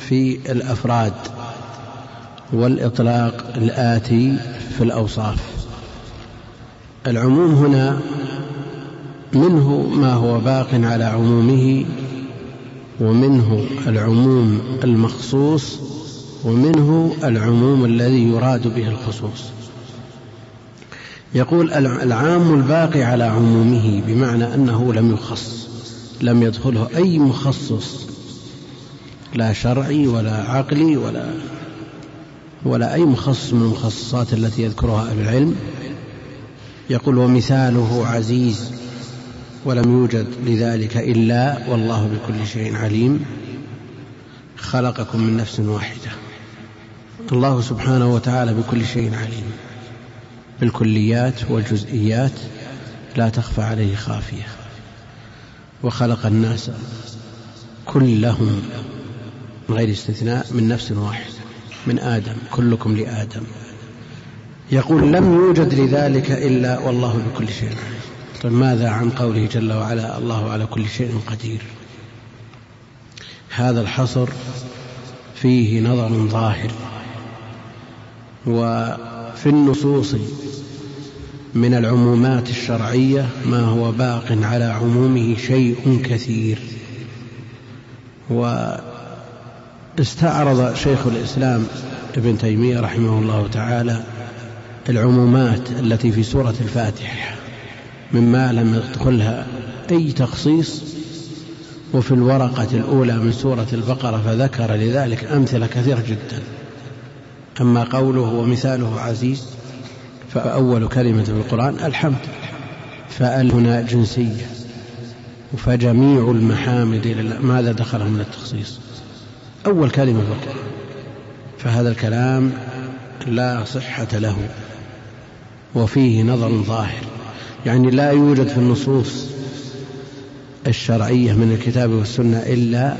في الأفراد والإطلاق الآتي في الأوصاف. العموم هنا منه ما هو باق على عمومه ومنه العموم المخصوص ومنه العموم الذي يراد به الخصوص. يقول العام الباقي على عمومه بمعنى أنه لم يخص لم يدخله أي مخصص لا شرعي ولا عقلي ولا ولا أي مخصص من المخصصات التي يذكرها أهل العلم. يقول ومثاله عزيز ولم يوجد لذلك إلا والله بكل شيء عليم خلقكم من نفس واحدة. الله سبحانه وتعالى بكل شيء عليم. بالكليات والجزئيات لا تخفى عليه خافية. وخلق الناس كلهم من غير استثناء من نفس واحدة من آدم كلكم لآدم. يقول لم يوجد لذلك إلا والله بكل شيء عليم. طيب ماذا عن قوله جل وعلا الله على كل شيء قدير؟ هذا الحصر فيه نظر ظاهر وفي النصوص من العمومات الشرعية ما هو باق على عمومه شيء كثير. واستعرض شيخ الإسلام ابن تيمية رحمه الله تعالى العمومات التي في سورة الفاتحة. مما لم يدخلها أي تخصيص. وفي الورقة الأولى من سورة البقرة فذكر لذلك أمثلة كثيرة جدا. أما قوله ومثاله عزيز فأول كلمة في القرآن الحمد فأل هنا جنسية. فجميع المحامد ماذا دخله من التخصيص؟ أول كلمة في القرآن. فهذا الكلام لا صحة له وفيه نظر ظاهر. يعني لا يوجد في النصوص الشرعية من الكتاب والسنة إلا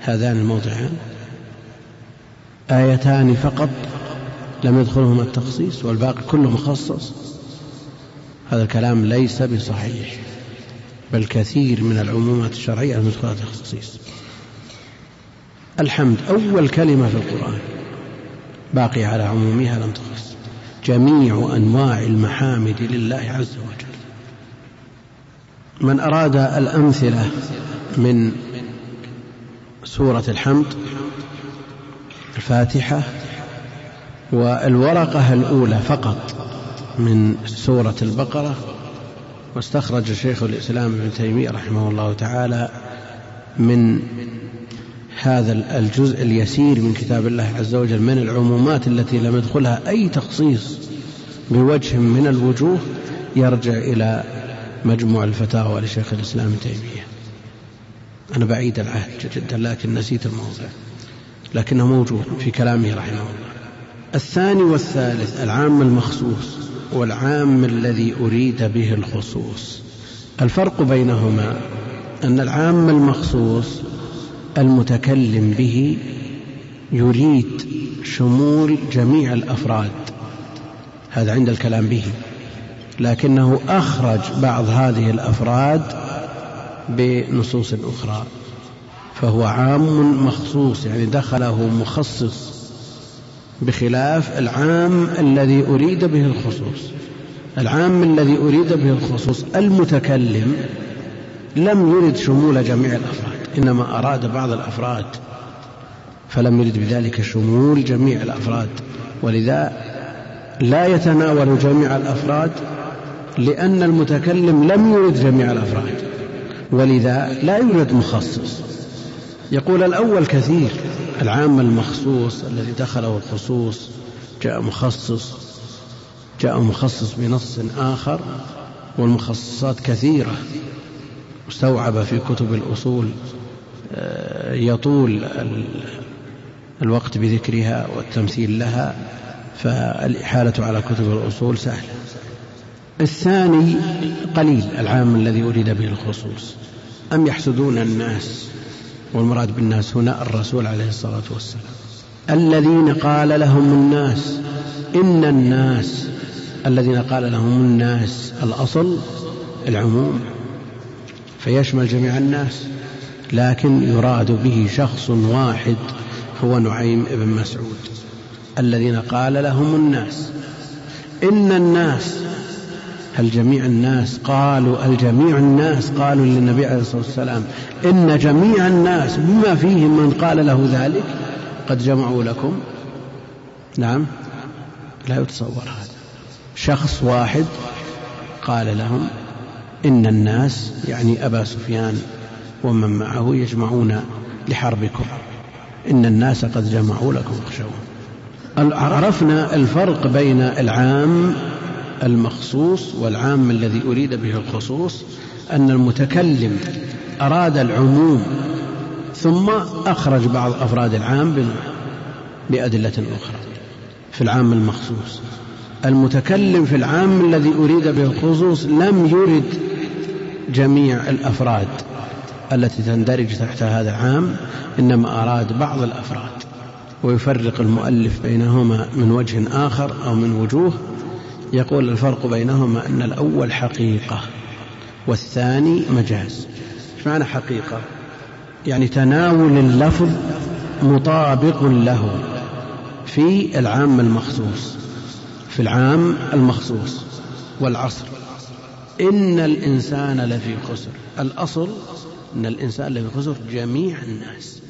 هذان الموضعان آيتان فقط لم يدخلهما التخصيص والباقي كله مخصص. هذا الكلام ليس بصحيح بل كثير من العمومات الشرعية لم يدخلها التخصيص. الحمد أول كلمة في القرآن باقي على عمومها لم تخص. جميع أنواع المحامد لله عز وجل. من أراد الأمثلة من سورة الحمد الفاتحة والورقة الأولى فقط من سورة البقرة واستخرج شيخ الإسلام ابن تيمية رحمه الله تعالى من هذا الجزء اليسير من كتاب الله عز وجل من العمومات التي لم يدخلها أي تخصيص بوجه من الوجوه يرجع إلى مجموع الفتاوى لشيخ الإسلام تيمية. أنا بعيد العهد جدا لكن نسيت الموضوع. لكنه موجود في كلامه رحمه الله. الثاني والثالث العام المخصوص والعام الذي أريد به الخصوص. الفرق بينهما أن العام المخصوص المتكلم به يريد شمول جميع الأفراد. هذا عند الكلام به. لكنه أخرج بعض هذه الأفراد بنصوص أخرى. فهو عام مخصوص يعني دخله مخصص بخلاف العام الذي أريد به الخصوص. العام الذي أريد به الخصوص المتكلم لم يرد شمول جميع الأفراد. إنما أراد بعض الأفراد فلم يرد بذلك شمول جميع الأفراد. ولذا لا يتناول جميع الأفراد لأن المتكلم لم يرد جميع الأفراد. ولذا لا يوجد مخصص. يقول الأول كثير العام المخصوص الذي دخله الخصوص جاء مخصص جاء مخصص بنص آخر والمخصصات كثيرة. مستوعبة في كتب الأصول يطول الوقت بذكرها والتمثيل لها فالإحالة على كتب الأصول سهلة. الثاني قليل العام الذي أريد به الخصوص. أم يحسدون الناس والمراد بالناس هنا الرسول عليه الصلاة والسلام. الذين قال لهم الناس إن الناس الذين قال لهم الناس الأصل العموم فيشمل جميع الناس. لكن يراد به شخص واحد هو نعيم بن مسعود الذين قال لهم الناس إن الناس هل جميع الناس قالوا الجميع الناس قالوا للنبي عليه الصلاة والسلام إن جميع الناس بما فيهم من قال له ذلك قد جمعوا لكم؟ نعم لا يتصور هذا. شخص واحد قال لهم إن الناس يعني أبا سفيان ومن معه يجمعون لحربكم. إن الناس قد جمعوا لكم اخشوا عرفنا الفرق بين العام المخصوص والعام الذي أريد به الخصوص أن المتكلم أراد العموم ثم أخرج بعض أفراد العام بأدلة أخرى في العام المخصوص. المتكلم في العام الذي أريد به الخصوص لم يرد جميع الأفراد. التي تندرج تحت هذا العام إنما أراد بعض الأفراد ويفرق المؤلف بينهما من وجه آخر أو من وجوه. يقول الفرق بينهما أن الأول حقيقة والثاني مجاز. إيش معنى حقيقة؟ يعني تناول اللفظ مطابق له في العام المخصوص في العام المخصوص والعصر. إن الإنسان لفي خسر. الأصل أن الإنسان لفي خسر جميع الناس.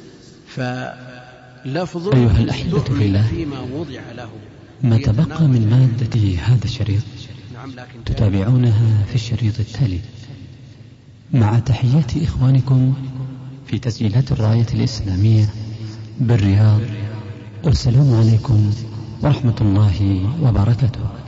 فلفظ أيها الأحبة في الله فيما وضع له. ما تبقى من مادة هذا الشريط؟ نعم، تتابعونها في الشريط التالي. مع تحيات إخوانكم في تسجيلات الراية الإسلامية بالرياض والسلام عليكم ورحمة الله وبركاته.